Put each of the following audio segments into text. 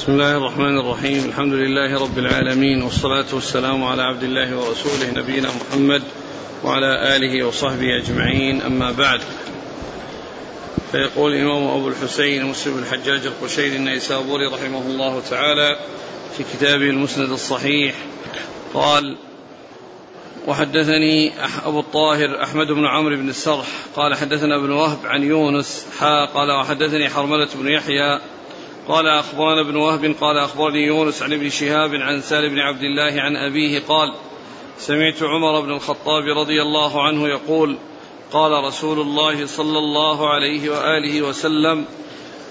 بسم الله الرحمن الرحيم الحمد لله رب العالمين والصلاة والسلام على عبد الله ورسوله نبينا محمد وعلى آله وصحبه أجمعين أما بعد فيقول الإمام أبو الحسين مسلم الحجاج القشيري النيسابوري رحمه الله تعالى في كتابه المسند الصحيح قال وحدثني أبو الطاهر أحمد بن عمرو بن السرح قال حدثنا ابن وهب عن يونس حا قال وحدثني حرملة بن يحيى قال أخبرنا ابن وهب قال أخبرني يونس عن ابن شهاب عن سالم بن عبد الله عن أبيه قال سمعت عمر بن الخطاب رضي الله عنه يقول قال رسول الله صلى الله عليه وآله وسلم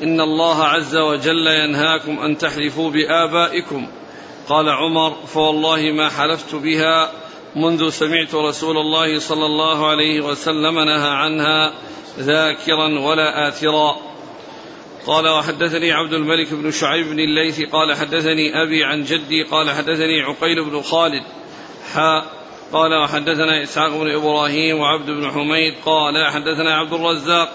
إن الله عز وجل ينهاكم أن تحلفوا بآبائكم. قال عمر فوالله ما حلفت بها منذ سمعت رسول الله صلى الله عليه وسلم نهى عنها ذاكرا ولا آثرا. قال وحدثني عبد الملك بن شعيب بن الليث قال حدثني أبي عن جدي قال حدثني عقيل بن خالد. حاء قال وحدثنا إسحاق بن إبراهيم وعبد بن حميد قال حدثنا عبد الرزاق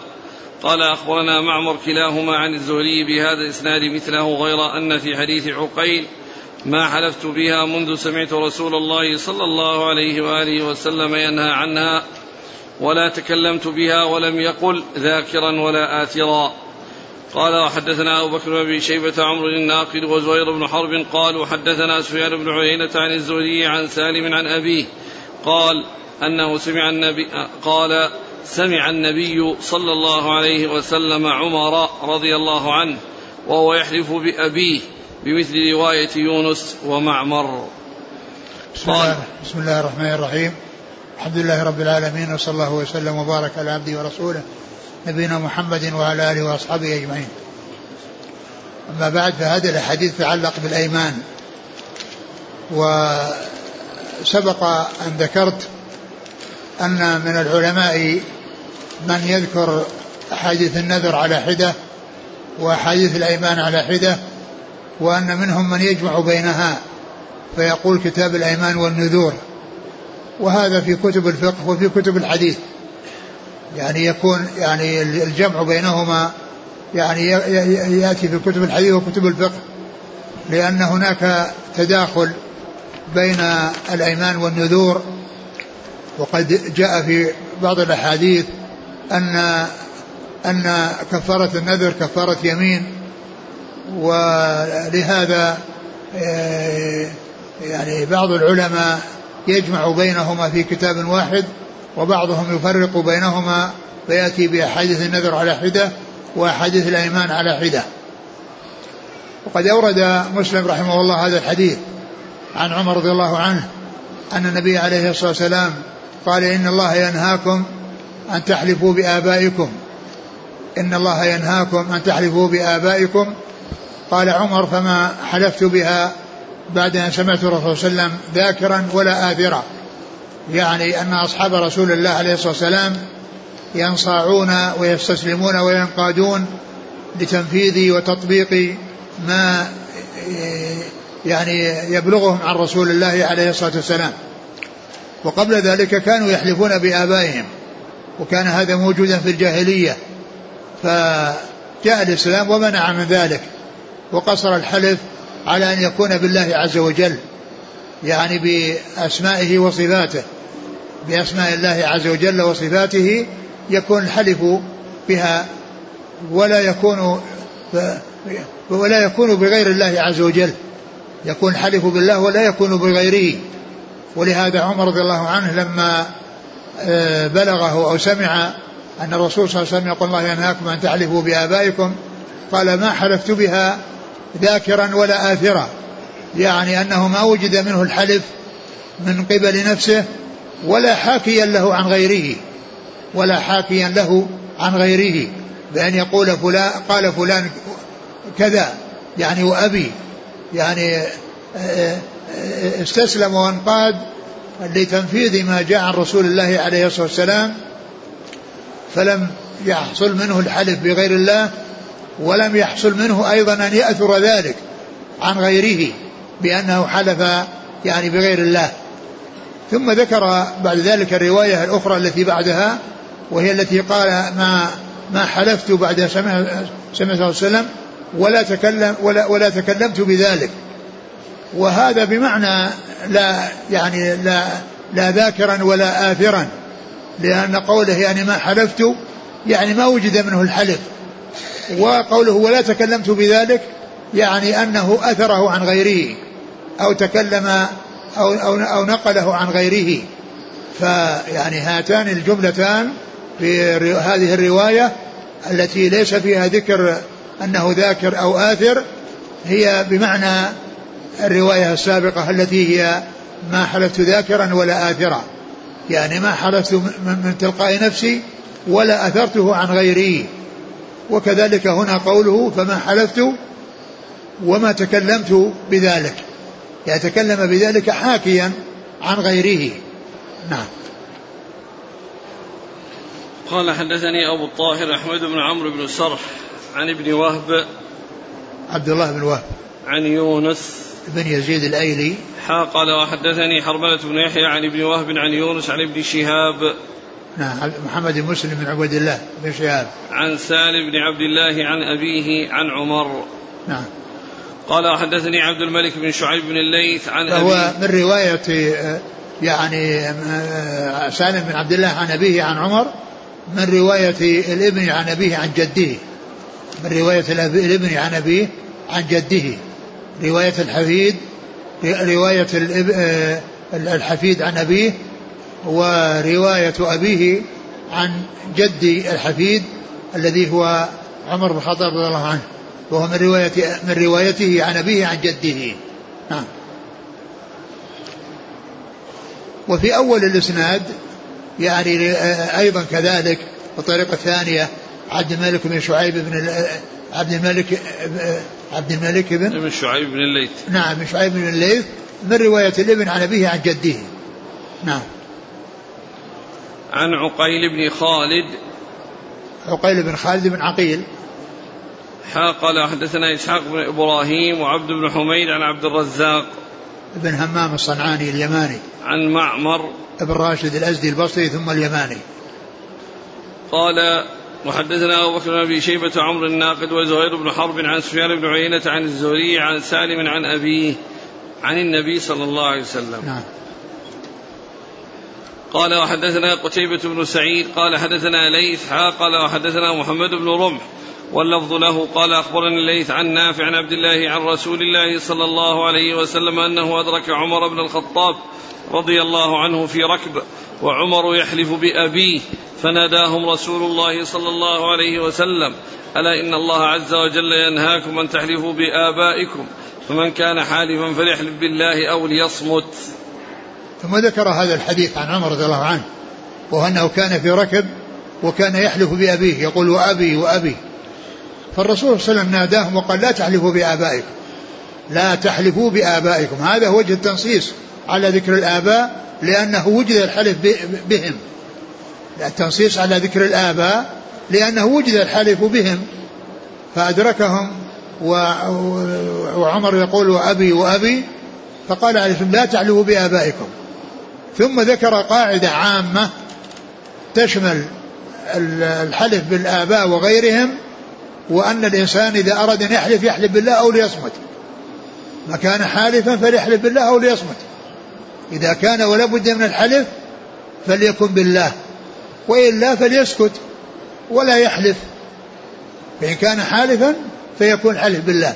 قال أخبرنا معمر كلاهما عن الزهري بهذا الإسناد مثله غير أن في حديث عقيل ما حلفت بها منذ سمعت رسول الله صلى الله عليه وآله وسلم ينهى عنها ولا تكلمت بها ولم يقل ذاكرا ولا آثرا. قال وحدثنا أبو بكر بن شيبة عمرو الناقد وزهير بن حرب قال وحدثنا سفيان بن عيينة عن الزهري عن سالم عن أبيه قال أنه سمع النبي قال سمع النبي صلى الله عليه وسلم عمر رضي الله عنه وهو يحلف بأبيه بمثل رواية يونس ومعمر. بسم الله, بسم الله الرحمن الرحيم. الحمد لله رب العالمين وصلى الله وسلم وبارك على عبده ورسوله نبينا محمد وعلى آله وأصحابه أجمعين. أما بعد فهذه الأحاديث تتعلق بالأيمان. وسبق أن ذكرت أن من العلماء من يذكر أحاديث النذر على حدة وأحاديث الأيمان على حدة وأن منهم من يجمع بينها فيقول كتاب الأيمان والنذور وهذا في كتب الفقه وفي كتب الحديث يعني يكون يعني الجمع بينهما يعني يأتي في كتب الحديث وكتب الفقه لأن هناك تداخل بين الأيمان والنذور وقد جاء في بعض الأحاديث ان أن كفارة النذر كفارة يمين ولهذا آه، يعني بعض العلماء يجمع بينهما في كتاب واحد وبعضهم يفرق بينهما فيأتي بأحاديث النذر على حدة وأحاديث الأيمان على حدة. وقد أورد مسلم رحمه الله هذا الحديث عن عمر رضي الله عنه أن النبي عليه الصلاة والسلام قال إن الله ينهاكم أن تحلفوا بآبائكم. إن الله ينهاكم أن تحلفوا بآبائكم. قال عمر فما حلفت بها بعد أن سمعت الرسول صلى الله عليه وسلم ذاكرا ولا آثرا. يعني أن أصحاب رسول الله عليه الصلاة والسلام ينصاعون ويستسلمون وينقادون لتنفيذ وتطبيق ما يعني يبلغهم عن رسول الله عليه الصلاة والسلام. وقبل ذلك كانوا يحلفون بآبائهم وكان هذا موجودا في الجاهلية. فجاء الإسلام ومنع من ذلك وقصر الحلف على أن يكون بالله عز وجل يعني بأسمائه وصفاته. بأسماء الله عز وجل وصفاته يكون الحلف بها ولا يكون ولا يكون بغير الله عز وجل. يكون الحلف بالله ولا يكون بغيره. ولهذا عمر رضي الله عنه لما آه، بلغه أو سمع أن الرسول صلى الله عليه وسلم يقول الله ينهاكم أن تحلفوا بآبائكم قال ما حلفت بها ذاكرا ولا آثرا. يعني أنه ما وجد منه الحلف من قبل نفسه ولا حاكيا له عن غيره ولا حاكيا له عن غيره بأن يقول فلان قال فلان كذا يعني وأبي يعني آه، آه، استسلم وانقاد لتنفيذ ما جاء عن رسول الله عليه الصلاة والسلام فلم يحصل منه الحلف بغير الله ولم يحصل منه أيضا أن يأثر ذلك عن غيره بأنه حلف يعني بغير الله. ثم ذكر بعد ذلك الرواية الأخرى التي بعدها وهي التي قال ما ما حلفت بعد سمع سمع صلى الله عليه وسلم ولا تكلم ولا ولا تكلمت بذلك. وهذا بمعنى لا يعني لا لا ذاكرا ولا آثرا لأن قوله يعني ما حلفت يعني ما وجد منه الحلف. وقوله ولا تكلمت بذلك يعني أنه أثره عن غيره أو تكلم أو, أو, أو نقله عن غيره. فيعني هاتان الجملتان في هذه الرواية التي ليس فيها ذكر أنه ذاكر أو آثر هي بمعنى الرواية السابقة التي هي ما حلفت ذاكرا ولا آثرا. يعني ما حلفت من تلقاء نفسي ولا أثرته عن غيري. وكذلك هنا قوله فما حلفت وما تكلمت بذلك. يعني تكلم بذلك حاكيا عن غيره. نعم. قال حدثني أبو الطاهر أحمد بن عمرو بن سرح عن ابن وهب عبد الله بن وهب. عن يونس بن يزيد الأيلي. حا قال وحدثني حرملة بن يحيى عن ابن وهب عن يونس عن ابن شهاب نعم. محمد بن مسلم بن عبد الله بن شهاب. عن سالم بن عبد الله عن أبيه عن عمر. نعم. قال وحدثني عبد الملك بن شعيب بن الليث عن فهو أبيه. من رواية يعني سالم بن عبد الله عن أبيه عن عمر من رواية الابن عن أبيه عن جده. من رواية الابن عن أبيه عن جده. رواية الحفيد رواية الحفيد عن أبيه ورواية أبيه عن جد الحفيد الذي هو عمر بن الخطاب رضي الله عنه. وهو من رواية من روايته عن أبيه عن جده. نعم وفي أول الإسناد يعني أيضا كذلك الطريقة الثانية عبد الملك بن شعيب بن عبد الملك عبد الملك بن ابن شعيب بن الليث. نعم بن شعيب بن الليث من رواية الابن عن أبيه عن جده. نعم. عن عقيل بن خالد. عقيل بن خالد بن عقيل. حا قال حدثنا إسحاق بن إبراهيم وعبد بن حميد عن عبد الرزاق بن همام الصنعاني اليماني. عن معمر بن راشد الأزدي البصري ثم اليماني. قال وحدثنا أبو بكر بن أبي شيبة عمرو الناقد وزهير بن حرب عن سفيان بن عيينة عن الزهري عن سالم عن أبيه عن النبي صلى الله عليه وسلم. نعم. قال وحدثنا قتيبة بن سعيد قال حدثنا ليث قال وحدثنا محمد بن رمح واللفظ له قال أخبرني الليث عن نافع عن عبد الله عن رسول الله صلى الله عليه وسلم أنه أدرك عمر بن الخطاب رضي الله عنه في ركب وعمر يحلف بأبيه فناداهم رسول الله صلى الله عليه وسلم ألا إن الله عز وجل ينهاكم أن تحلفوا بآبائكم؟ فمن كان حالفا فليحلف بالله أو ليصمت. ثم ذكر هذا الحديث عن عمر رضي الله عنه وهو أنه كان في ركب وكان يحلف بأبيه يقول وأبي وأبي. فالرسول صلى الله عليه وسلم ناداهم وقال لا تحلفوا بآبائكم. لا تحلفوا بآبائكم. هذا وجه التنصيص على ذكر الآباء لأنه وجد الحلف بهم. التنصيص على ذكر الآباء لأنه وجد الحلف بهم. فأدركهم وعمر يقول وأبي وأبي فقال عليه لا تعلوا بآبائكم. ثم ذكر قاعدة عامة تشمل الحلف بالآباء وغيرهم وأن الإنسان إذا أراد أن يحلف يحلف بالله أو ليصمت. ما كان حالفا فليحلف بالله أو ليصمت. إذا كان ولا بد من الحلف فليكن بالله. وإلا فليسكت ولا يحلف. فإن كان حالفا فيكون حلف بالله.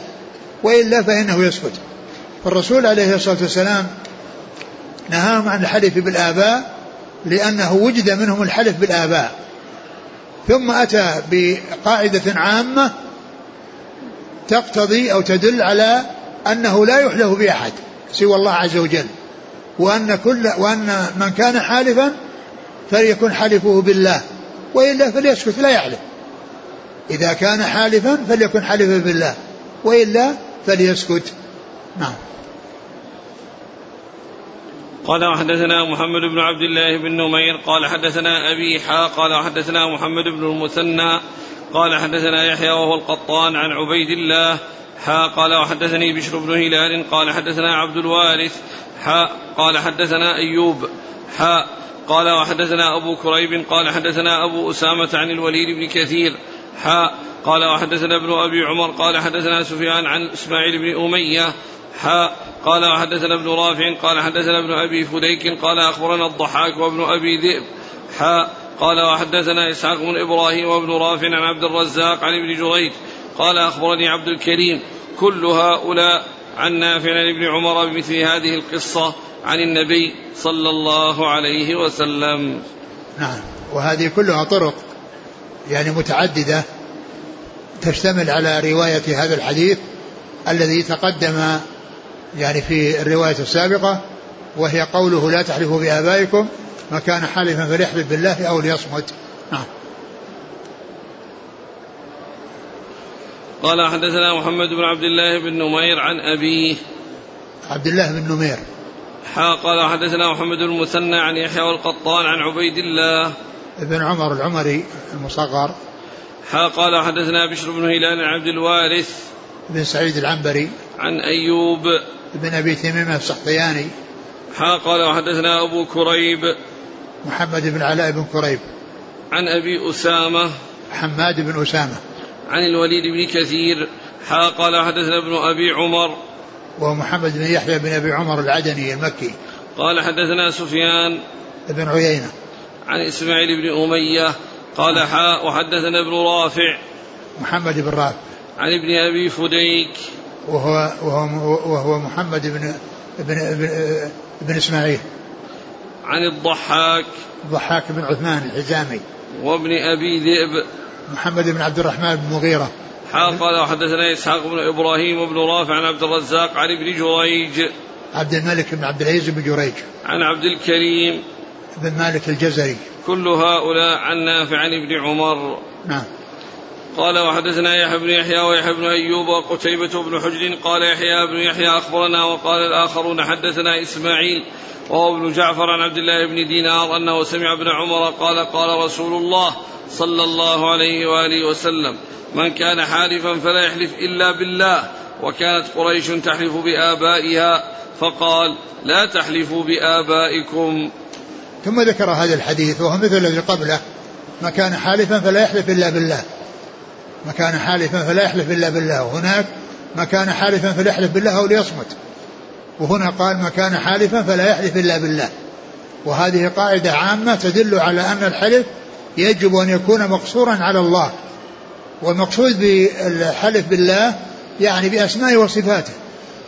وإلا فإنه يسكت. فالرسول عليه الصلاة والسلام نهاهم عن الحلف بالآباء لأنه وجد منهم الحلف بالآباء. ثم أتى بقاعدة عامة تقتضي أو تدل على أنه لا يحلف بأحد سوى الله عز وجل وأن كل وأن من كان حالفا فليكن حلفه بالله وإلا فليسكت لا يحلف. إذا كان حالفا فليكن حلفه بالله وإلا فليسكت. نعم. قال وحدثنا محمد بن عبد الله بن نمير قال حدثنا أبي حا قال وحدثنا محمد بن المثنى قال حدثنا يحيى وهو القطان عن عبيد الله حا قال وحدثني بشر بن هلال قال حدثنا عبد الوارث حا قال حدثنا أيوب حا قال وحدثنا أبو كريب قال حدثنا أبو أسامة عن الوليد بن كثير حا قال وحدثنا ابن أبي عمر قال حدثنا سفيان عن إسماعيل بن أمية حاء قال وحدثنا ابن رافع قال حدثنا ابن أبي فديك قال أخبرنا الضحاك وابن أبي ذئب حاء قال وحدثنا إسحاق بن إبراهيم وابن رافع عن عبد الرزاق عن ابن جريج قال أخبرني عبد الكريم كل هؤلاء عن نافع عن ابن عمر بمثل هذه القصة عن النبي صلى الله عليه وسلم. نعم وهذه كلها طرق يعني متعددة تشتمل على رواية هذا الحديث الذي تقدم يعني في الرواية السابقة وهي قوله لا تحلفوا بآبائكم ما كان حالفا فليحلف بالله أو ليصمت. نعم. قال حدثنا محمد بن عبد الله بن نمير عن أبيه. عبد الله بن نمير. قال حدثنا محمد بن المثنى عن يحيى والقطان عن عبيد الله. بن عمر العمري المصغر. قال حدثنا بشر بن هلال عن عبد الوارث. بن سعيد العنبري. عن أيوب. بن أبي تميمة السحطياني حا قال وحدثنا أبو كريب. محمد بن علاء بن كريب. عن أبي أسامة. حماد بن أسامة. عن الوليد بن كثير. حا قال حدثنا ابن أبي عمر. وهو محمد بن يحيى بن أبي عمر العدني المكي. قال حدثنا سفيان. بن عيينة. عن إسماعيل بن أمية. قال حاء وحدثنا ابن رافع. محمد بن رافع. عن ابن أبي فديك. وهو وهو وهو محمد بن بن بن, بن إسماعيل. عن الضحاك. الضحاك بن عثمان الحزامي. وابن أبي ذئب. محمد بن عبد الرحمن بن مغيرة. حا قال وحدثنا إسحاق بن إبراهيم وابن رافع عن عبد الرزاق عن ابن جريج. عبد الملك بن عبد العزيز بن جريج. عن عبد الكريم. بن مالك الجزري. كل هؤلاء عن نافع عن ابن عمر. نعم. قال وحدثنا يحيى بن يحيى ويحيى بن أيوب وقتيبة بن حجر قال يحيى بن يحيى أخبرنا وقال الآخرون حدثنا إسماعيل وهو ابن جعفر عن عبد الله بن دينار أنه سمع ابن عمر قال قال رسول الله صلى الله عليه وآله وسلم من كان حالفا فلا يحلف إلا بالله وكانت قريش تحلف بآبائها فقال لا تحلفوا بآبائكم ثم ذكر هذا الحديث وهو مثل الذي قبله ما كان حالفا فلا يحلف إلا بالله ما كان حالفا فلا يحلف إلا بالله. وهناك ما كان حالفا فليحلف بالله أو ليصمت. وهنا قال ما كان حالفا فلا يحلف إلا بالله. وهذه قاعدة عامة تدل على أن الحلف يجب أن يكون مقصورا على الله. والمقصود بالحلف بالله يعني بأسمائه وصفاته.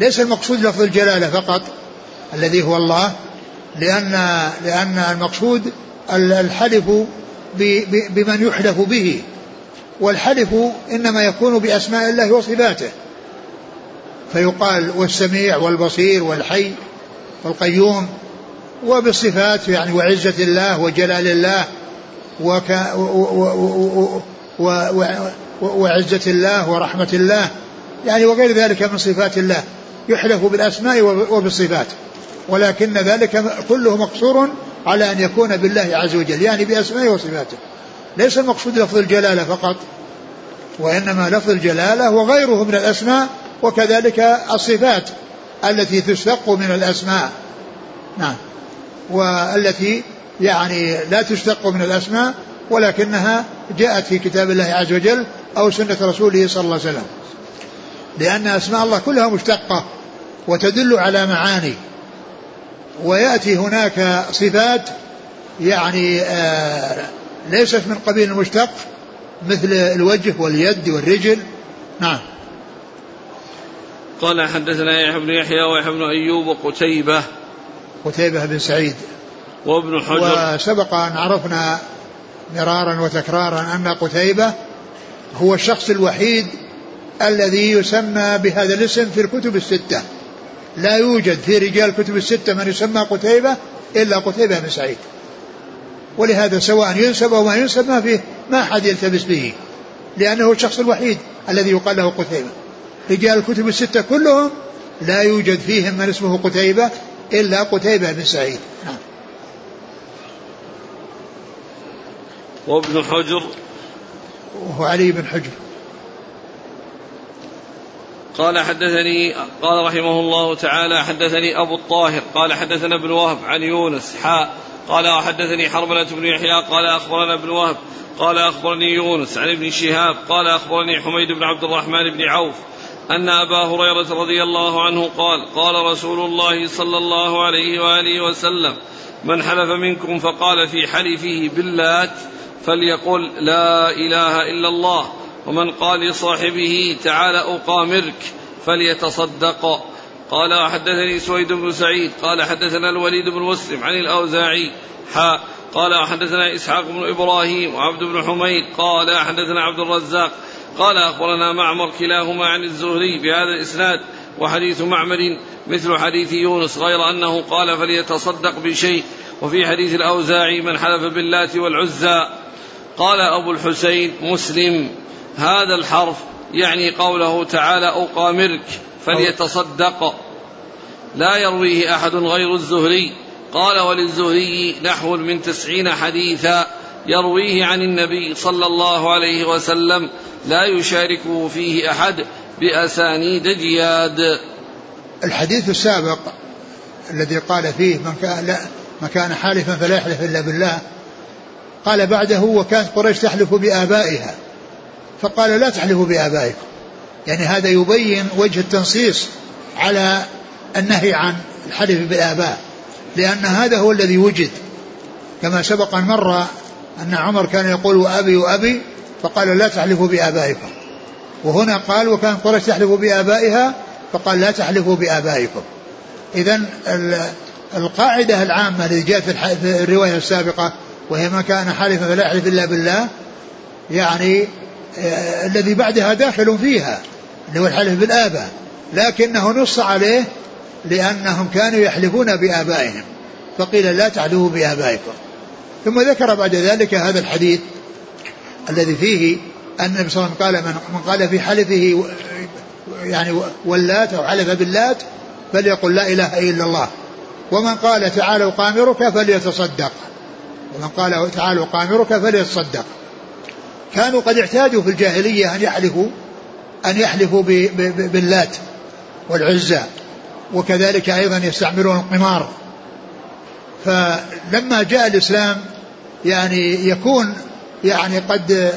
ليس المقصود لفظ الجلالة فقط الذي هو الله لأن لأن المقصود الحلف بمن يحلف به. والحلف إنما يكون بأسماء الله وصفاته. فيقال والسميع والبصير والحي والقيوم وبالصفات يعني وعزة الله وجلال الله وك وعزة الله ورحمة الله. يعني وغير ذلك من صفات الله. يحلف بالأسماء وبالصفات. ولكن ذلك كله مقصور على أن يكون بالله عز وجل. يعني بأسمائه وصفاته. ليس المقصود لفظ الجلالة فقط وإنما لفظ الجلالة وغيره من الأسماء وكذلك الصفات التي تشتق من الأسماء. نعم. والتي يعني لا تشتق من الأسماء ولكنها جاءت في كتاب الله عز وجل أو سنة رسوله صلى الله عليه وسلم. لأن أسماء الله كلها مشتقة وتدل على معاني. ويأتي هناك صفات يعني آه ليست من قبيل المشتق مثل الوجه واليد والرجل. نعم. قال حدثنا يحيى بن يحيى ويحيى بن أيوب وقتيبة قتيبة بن سعيد. وابن حجر. وسبق أن عرفنا مرارا وتكرارا أن قتيبة هو الشخص الوحيد الذي يسمى بهذا الاسم في الكتب الستة. لا يوجد في رجال الكتب الستة من يسمى قتيبة إلا قتيبة بن سعيد. ولهذا سواء ينسب أو ما ينسب ما فيه ما أحد يلتبس به. لأنه الشخص الوحيد الذي يقال له قتيبة. رجال الكتب الستة كلهم لا يوجد فيهم من اسمه قتيبة إلا قتيبة بن سعيد. نعم. وابن حجر. وهو علي بن حجر. قال حدثني قال رحمه الله تعالى حدثني أبو الطاهر قال حدثنا ابن وهب عن يونس حاء قال وحدثني حرملة بن يحيى قال أخبرنا ابن وهب قال أخبرني يونس عن ابن شهاب قال أخبرني حميد بن عبد الرحمن بن عوف أن أبا هريرة رضي الله عنه قال قال رسول الله صلى الله عليه وآله وسلم من حلف منكم فقال في حلفه باللات فليقل لا إله إلا الله ومن قال لصاحبه تعال أقامرك فليتصدق. قال وحدثني سويد بن سعيد قال حدثنا الوليد بن مسلم عن الأوزاعي حاء قال حدثنا إسحاق بن إبراهيم وعبد بن حميد قال حدثنا عبد الرزاق قال أخبرنا معمر كلاهما عن الزهري بهذا الإسناد وحديث معمر مثل حديث يونس غير أنه قال فليتصدق بشيء وفي حديث الأوزاعي من حلف باللات والعزى قال أبو الحسين مسلم هذا الحرف يعني قوله تعالى أقامرك. فليتصدق. لا يرويه أحد غير الزهري. قال وللزهري نحو من تسعين حديثا يرويه عن النبي صلى الله عليه وسلم لا يشاركه فيه أحد بأسانيد جياد. الحديث السابق الذي قال فيه من كان, لا من كان حالفا فلا يحلف إلا بالله قال بعده وكانت قريش تحلف بآبائها فقال لا تحلفوا بآبائكم. يعني هذا يبين وجه التنصيص على النهي عن الحلف بالآباء لأن هذا هو الذي وجد. كما سبق أن مر أن عمر كان يقول وأبي وأبي فقال لا تحلفوا بآبائكم. وهنا قال وكان قريش تحلف بآبائها فقال لا تحلفوا بآبائكم. إذا القاعدة العامة التي جاءت في الرواية السابقة وهي ما كان حالفا فلا يحلف إلا بالله يعني الذي بعدها داخل فيها اللي هو الحلف بالآباء. لكنه نص عليه لأنهم كانوا يحلفون بآبائهم. فقيل لا تحلفوا بآبائكم. ثم ذكر بعد ذلك هذا الحديث الذي فيه أن النبي صلى الله عليه وسلم قال من, من قال في حلفه يعني واللات أو حلف باللات فليقل لا إله إلا الله. ومن قال تعالوا قامرك فليتصدق. ومن قال تعالوا قامرك فليتصدق. كانوا قد اعتادوا في الجاهلية أن يحلفوا أن يحلفوا باللات والعزى وكذلك أيضا يستعملون القمار. فلما جاء الإسلام يعني يكون يعني قد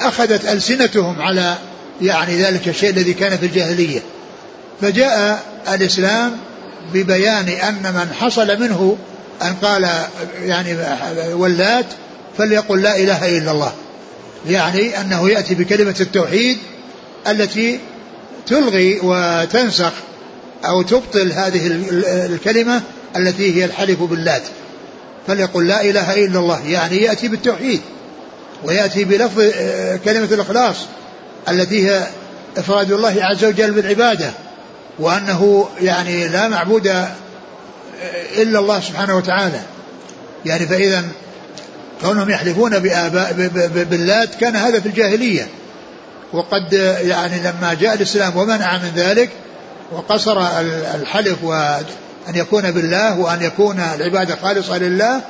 أخذت ألسنتهم على يعني ذلك الشيء الذي كان في الجاهلية. فجاء الإسلام ببيان أن من حصل منه أن قال يعني ولات فليقل لا إله إلا الله. يعني أنه يأتي بكلمة التوحيد التي تلغي وتنسخ أو تبطل هذه الكلمة التي هي الحلف باللات. فليقل لا إله إلا الله يعني يأتي بالتوحيد ويأتي بلفظ آه، كلمة الإخلاص التي هي إفراد الله عز وجل بالعبادة وأنه يعني لا معبود آه، إلا الله سبحانه وتعالى. يعني فإذا كونهم يحلفون بآباء باللات كان هذا في الجاهلية. وقد يعني لما جاء الإسلام ومنع من ذلك وقصر الحلف وأن يكون بالله وأن يكون العبادة خالصة لله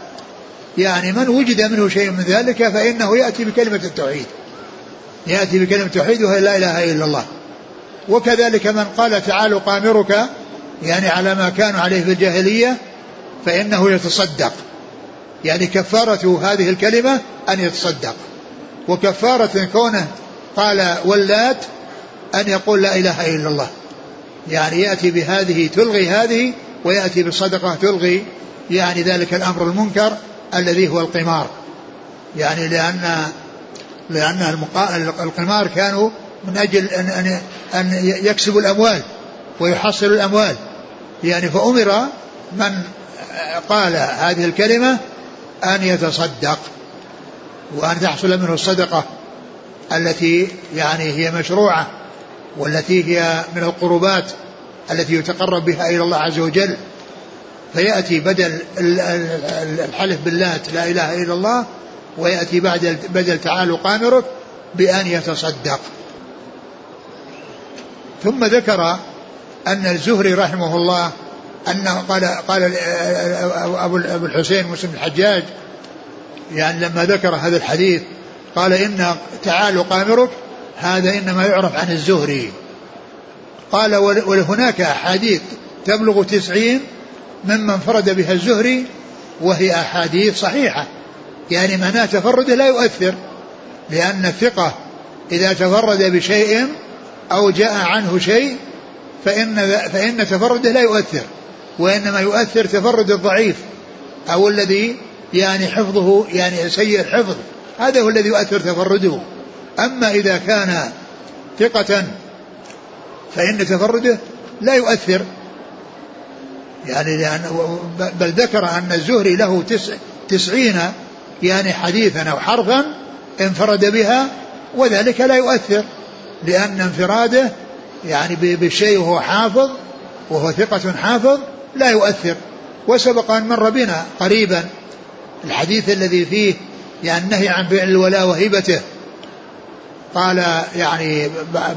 يعني من وجد منه شيء من ذلك فإنه يأتي بكلمة التوحيد. يأتي بكلمة التوحيد وهي لا إله إلا الله. وكذلك من قال تعالوا قامرك يعني على ما كانوا عليه في الجاهلية فإنه يتصدق. يعني كفارة هذه الكلمة أن يتصدق. وكفارة كونه قال ولات أن يقول لا إله إلا الله. يعني يأتي بهذه تلغي هذه ويأتي بالصدقة تلغي يعني ذلك الأمر المنكر الذي هو القمار. يعني لأن لأن القمار كانوا من أجل أن أن أن يكسبوا الأموال ويحصلوا الأموال. يعني فأمر من قال هذه الكلمة أن يتصدق وأن تحصل منه الصدقة التي يعني هي مشروعة والتي هي من القربات التي يتقرب بها إلى الله عز وجل. فيأتي بدل الحلف باللات لا إله إلا الله ويأتي بعد بدل تعالوا قامرك بأن يتصدق. ثم ذكر أن الزهري رحمه الله أنه قال قال أبو أبو الحسين مسلم الحجاج يعني لما ذكر هذا الحديث قال إن تعالوا قامرك هذا إنما يعرف عن الزهري. قال وهناك أحاديث تبلغ تسعين ممن فرد بها الزهري وهي أحاديث صحيحة. يعني معناه تفرده لا يؤثر لأن الثقة إذا تفرد بشيء أو جاء عنه شيء فإن فإن تفرده لا يؤثر. وإنما يؤثر تفرد الضعيف أو الذي يعني حفظه يعني سيء الحفظ هذا هو الذي يؤثر تفرده. أما إذا كان ثقة فإن تفرده لا يؤثر. يعني لأن بل ذكر أن الزهري له تسع تسعين يعني حديثا أو حرفا انفرد بها وذلك لا يؤثر لأن انفراده يعني بالشيء وهو حافظ وهو ثقة حافظ لا يؤثر. وسبق أن مر بنا قريبا الحديث الذي فيه يعني النهي عن بيع الولاء وهبته قال يعني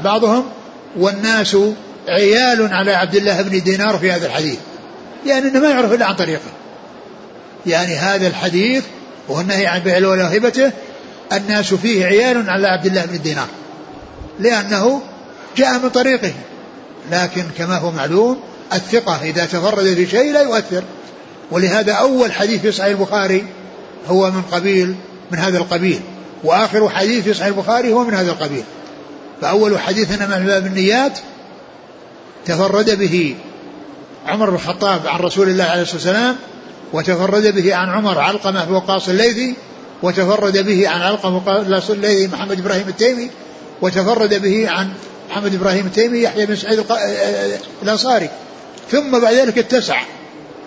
بعضهم والناس عيال على عبد الله بن دينار في هذا الحديث. يعني إنه ما يعرف إلا عن طريقه. يعني هذا الحديث وهو النهي عن بيع الولاء وهبته الناس فيه عيال على عبد الله بن دينار. لأنه جاء من طريقه. لكن كما هو معلوم الثقة إذا تفرد في شيء لا يؤثر. ولهذا أول حديث في صحيح البخاري هو من قبيل من هذا القبيل. وآخر حديث في صحيح البخاري هو من هذا القبيل. فأول حديث إنما من باب النيات تفرد به عمر بن الخطاب عن رسول الله عليه الصلاة والسلام وتفرد به عن عمر علقمة بن وقاص الليثي وتفرد به عن علقمة وقاص الليثي محمد إبراهيم التيمي وتفرد به عن محمد إبراهيم التيمي يحيى بن سعيد الأنصاري. ثم بعد ذلك اتسع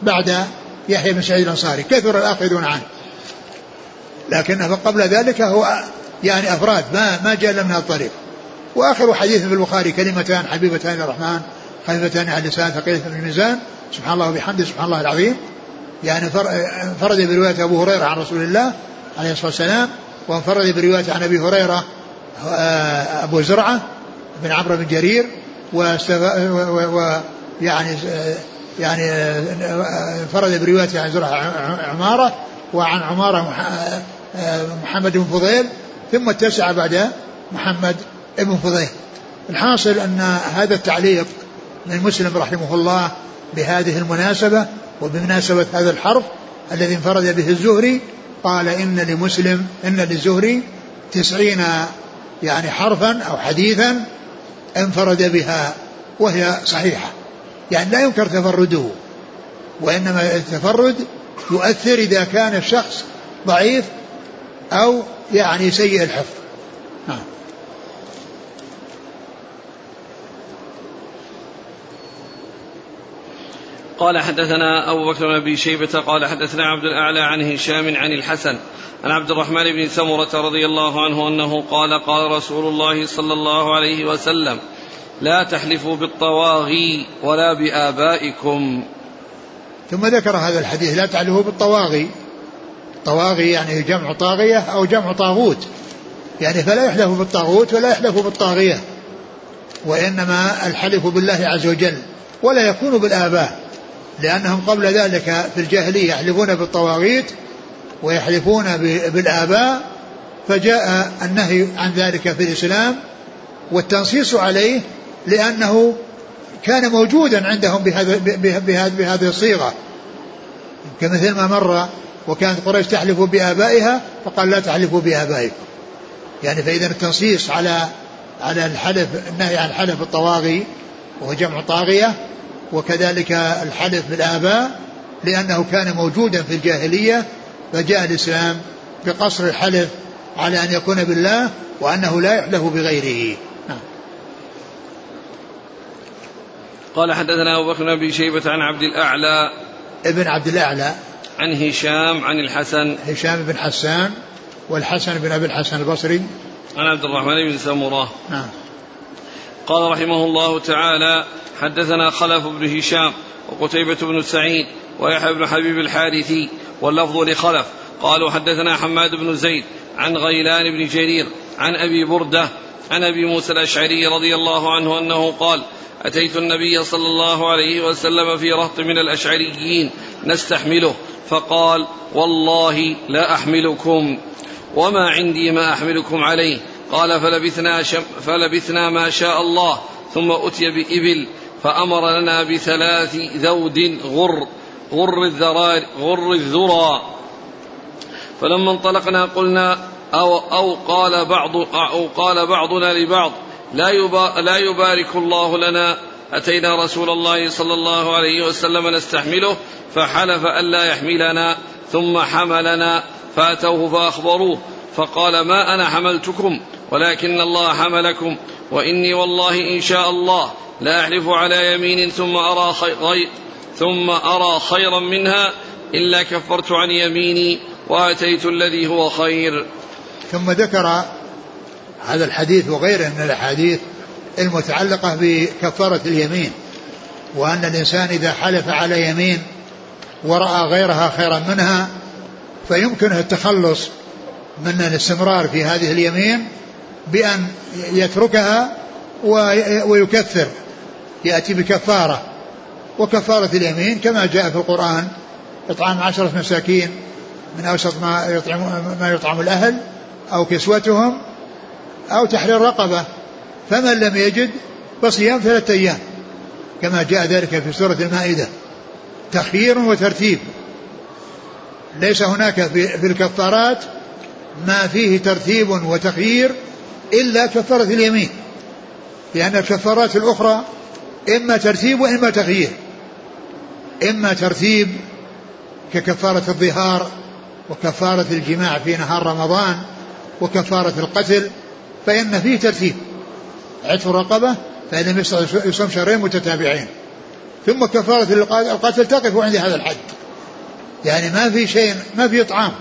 بعد يحيى بن سعيد الأنصاري. كثر الآخذون عنه لكن قبل ذلك هو يعني أفراد ما ما جاء من الطريق. وآخر حديث في البخاري كلمتان حبيبتان الرحمن خفيفتان على اللسان ثقيلة في الميزان. سبحان الله وبحمده سبحان الله العظيم. يعني انفرد برواية أبو هريرة عن رسول الله عليه الصلاة والسلام وانفرد برواية عن أبي هريرة آه، أبو زرعة بن عمرو بن جرير ويعني يعني انفرد برواية عن زرعة عمارة وعن عمارة محمد بن فضيل ثم اتسع بعد محمد بن فضيل. الحاصل أن هذا التعليق من مسلم رحمه الله بهذه المناسبة وبمناسبة هذا الحرف الذي انفرد به الزهري قال إن لمسلم إن للزهري تسعين يعني حرفا أو حديثا انفرد بها وهي صحيحة. يعني لا ينكر تفرده وإنما التفرد يؤثر إذا كان الشخص ضعيف أو يعني سيء الحفظ. نعم قال حدثنا أبو بكر بن أبي شيبة قال حدثنا عبد الأعلى عن هشام عن الحسن عن عبد الرحمن بن سمرة رضي الله عنه أنه قال قال رسول الله صلى الله عليه وسلم لا تحلفوا بالطواغي ولا بآبائكم. ثم ذكر هذا الحديث لا تحلفوا بالطواغي. طواغي يعني جمع طاغية أو جمع طاغوت. يعني فلا يحلف بالطاغوت ولا يحلف بالطاغية. وإنما الحلف بالله عز وجل ولا يكون بالآباء لأنهم قبل ذلك في الجاهلية يحلفون بالطواغيت ويحلفون بالآباء. فجاء النهي عن ذلك في الإسلام والتنصيص عليه لأنه كان موجودا عندهم بهذا بهذه الصيغة. كمثل ما مر وكانت قريش تحلف بآبائها فقال لا تحلفوا بآبائكم. يعني فإذا التنصيص على على الحلف النهي عن الحلف بالطواغي وهو جمع طاغية وكذلك الحلف بالآباء لأنه كان موجودا في الجاهلية فجاء الإسلام بقصر الحلف على أن يكون بالله وأنه لا يحلف بغيره نعم. قال حدثنا أبو بكر بن أبي شيبة عن عبد الأعلى ابن عبد الأعلى. عن هشام عن الحسن. هشام بن حسان والحسن بن أبي الحسن البصري. عن عبد الرحمن بن سمرة نعم. قال رحمه الله تعالى حدثنا خلف بن هشام وقتيبة بن سعيد ويحيى بن حبيب الحارثي واللفظ لخلف. قالوا حدثنا حماد بن زيد عن غيلان بن جرير عن أبي بردة عن أبي موسى الأشعري رضي الله عنه أنه قال أتيت النبي صلى الله عليه وسلم في رهط من الأشعريين نستحمله فقال والله لا أحملكم وما عندي ما أحملكم عليه. قال فلبثنا, شم فلبثنا ما شاء الله ثم أتي بإبل فأمر لنا بثلاث ذود غر غر الذرار غر الذرى. فلما انطلقنا قلنا أو, أو قال بعض أو قال بعضنا لبعض. لا لا يبارك الله لنا. أتينا رسول الله صلى الله عليه وسلم نستحمله فحلف ألا يحملنا ثم حملنا فأتوه فأخبروه فقال ما أنا حملتكم ولكن الله حملكم وإني والله إن شاء الله لا أحلف على يمين ثم أرى خير ثم أرى خيرا منها إلا كفرت عن يميني وآتيت الذي هو خير. ثم ذكر هذا الحديث وغيره من الأحاديث المتعلقة بكفارة اليمين وأن الإنسان إذا حلف على يمين ورأى غيرها خيرا منها فيمكنه التخلص من الاستمرار في هذه اليمين بأن يتركها ويكفر يأتي بكفارة. وكفارة اليمين كما جاء في القرآن إطعام عشرة مساكين من أوسط ما يطعم ما يطعم الأهل أو كسوتهم أو تحرير رقبة. فمن لم يجد فصيام ثلاثة أيام. كما جاء ذلك في سورة المائدة. تخيير وترتيب. ليس هناك في الكفارات ما فيه ترتيب وتخيير إلا كفارة اليمين. لأن الكفارات الأخرى إما ترتيب وإما تغيير إما ترتيب ككفارة الظهار وكفارة الجماع في نهار رمضان وكفارة القتل فإن فيه ترتيب. عتق رقبة فإن لم يصوم شهرين متتابعين. ثم كفارة القتل تقف عند هذا الحد. يعني ما في شيء ما في إطعام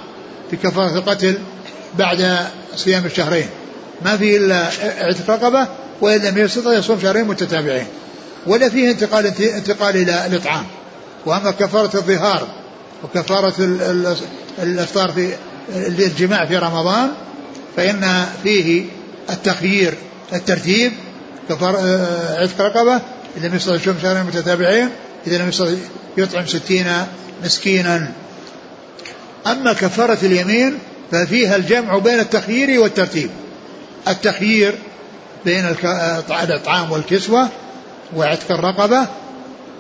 في كفارة القتل بعد صيام الشهرين. ما في إلا عتق رقبة وإن لم يستطع يصوم شهرين متتابعين. ولا فيه انتقال انتقال إلى الإطعام. وأما كفارة الظهار وكفارة الإفطار في الجماع في رمضان فإن فيه التخيير الترتيب كفار آه، عتق رقبة إذا لم يستطع يصوم شهرين متتابعين إذا لم يستطع يطعم ستين مسكينا. أما كفارة اليمين ففيها الجمع بين التخيير والترتيب. التخيير بين الإطعام والكسوة وعتق الرقبة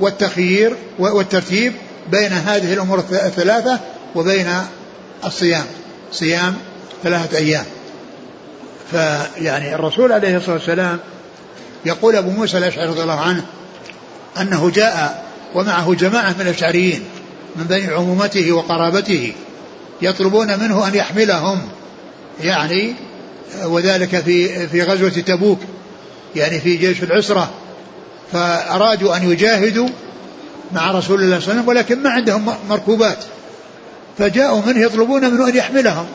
والتخيير والترتيب بين هذه الأمور الثلاثة وبين الصيام. صيام ثلاثة أيام. فيعني الرسول عليه الصلاة والسلام يقول أبو موسى الأشعري رضي الله عنه أنه جاء ومعه جماعة من الأشعريين من بين عمومته وقرابته يطلبون منه أن يحملهم يعني وذلك في في غزوة تبوك يعني في جيش العسرة فأرادوا أن يجاهدوا مع رسول الله صلى الله عليه وسلم ولكن ما عندهم مركوبات فجاءوا منه يطلبون منه أن يحملهم.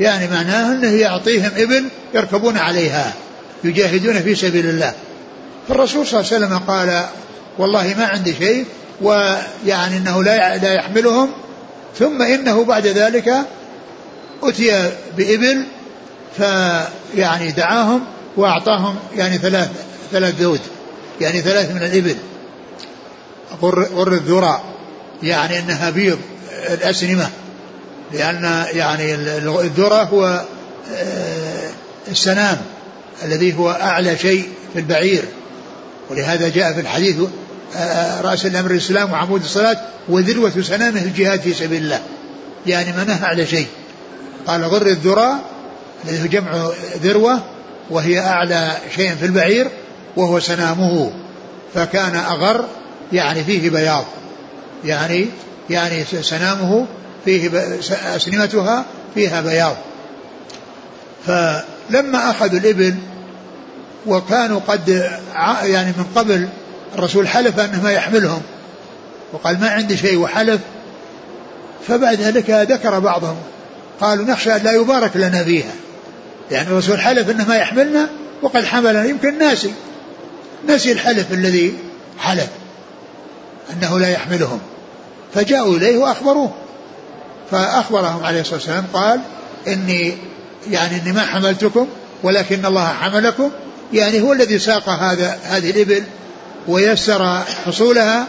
يعني معناه أنه يعطيهم إبل يركبون عليها يجاهدون في سبيل الله. فالرسول صلى الله عليه وسلم قال والله ما عندي شيء ويعني أنه لا لا يحملهم. ثم إنه بعد ذلك أتي بإبل فيعني دعاهم وأعطاهم يعني ثلاث ثلاث ذود يعني ثلاث من الإبل. غر, الذرى يعني أنها بيض الأسنمة. لأن يعني الذرة هو آه، السنام الذي هو أعلى شيء في البعير. ولهذا جاء في الحديث آه، رأس الأمر الإسلام وعمود الصلاة وذروة سنامه الجهاد في سبيل الله. يعني منها أعلى شيء. قال غر الذرى الذي هو جمع ذروة وهي أعلى شيء في البعير وهو سنامه. فكان أغر يعني فيه بياض. يعني يعني سنامه فيه أسنمتها فيها بياض. فلما أخذوا الإبل وكانوا قد يعني من قبل الرسول حلف أنه ما يحملهم وقال ما عندي شيء وحلف. فبعد ذلك ذكر بعضهم قالوا نخشى أن لا يبارك لنا فيها. يعني الرسول حلف أنه ما يحملنا وقد حملنا. يمكن ناسي نسي الحلف الذي حلف أنه لا يحملهم. فجاءوا إليه وأخبروه. فأخبرهم عليه الصلاة والسلام قال إني يعني إني ما حملتكم ولكن الله حملكم يعني هو الذي ساق هذا هذه الإبل ويسر حصولها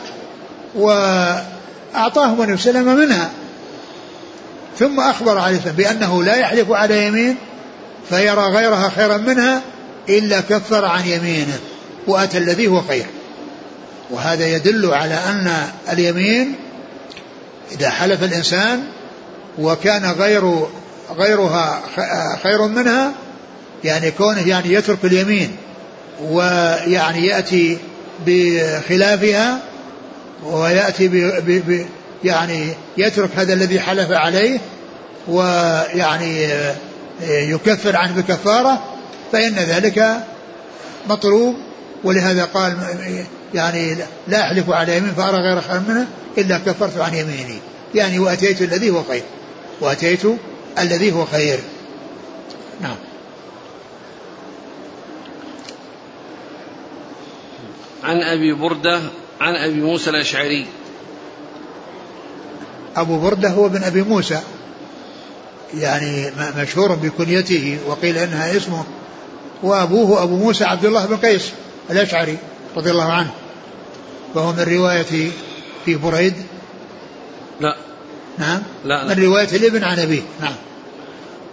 وأعطاهم النبي صلى الله منها. ثم أخبر عليه السلام بأنه لا يحلف على يمين فيرى غيرها خيرا منها إلا كفر عن يمينه وأتى الذي هو خير. وهذا يدل على أن اليمين إذا حلف الإنسان وكان غير غيرها خير منها يعني كونه يعني يترك اليمين ويعني يأتي بخلافها ويأتي ب ب يعني يترك هذا الذي حلف عليه ويعني يكفر عنه بكفارة فإن ذلك مطلوب. ولهذا قال يعني لا أحلف على يمين فأرى غير خير منه إلا كفرت عن يميني. يعني وأتيت الذي هو خير وأتيت الذي هو خير. نعم. عن أبي بردة عن أبي موسى الأشعري. أبو بردة هو بن أبي موسى. يعني مشهور بكنيته وقيل إنها اسمه. وأبوه أبو موسى عبد الله بن قيس الأشعري رضي الله عنه. وهو من رواية في بريد. لا. نعم؟ لا, لا. من رواية الابن عن أبيه. نعم.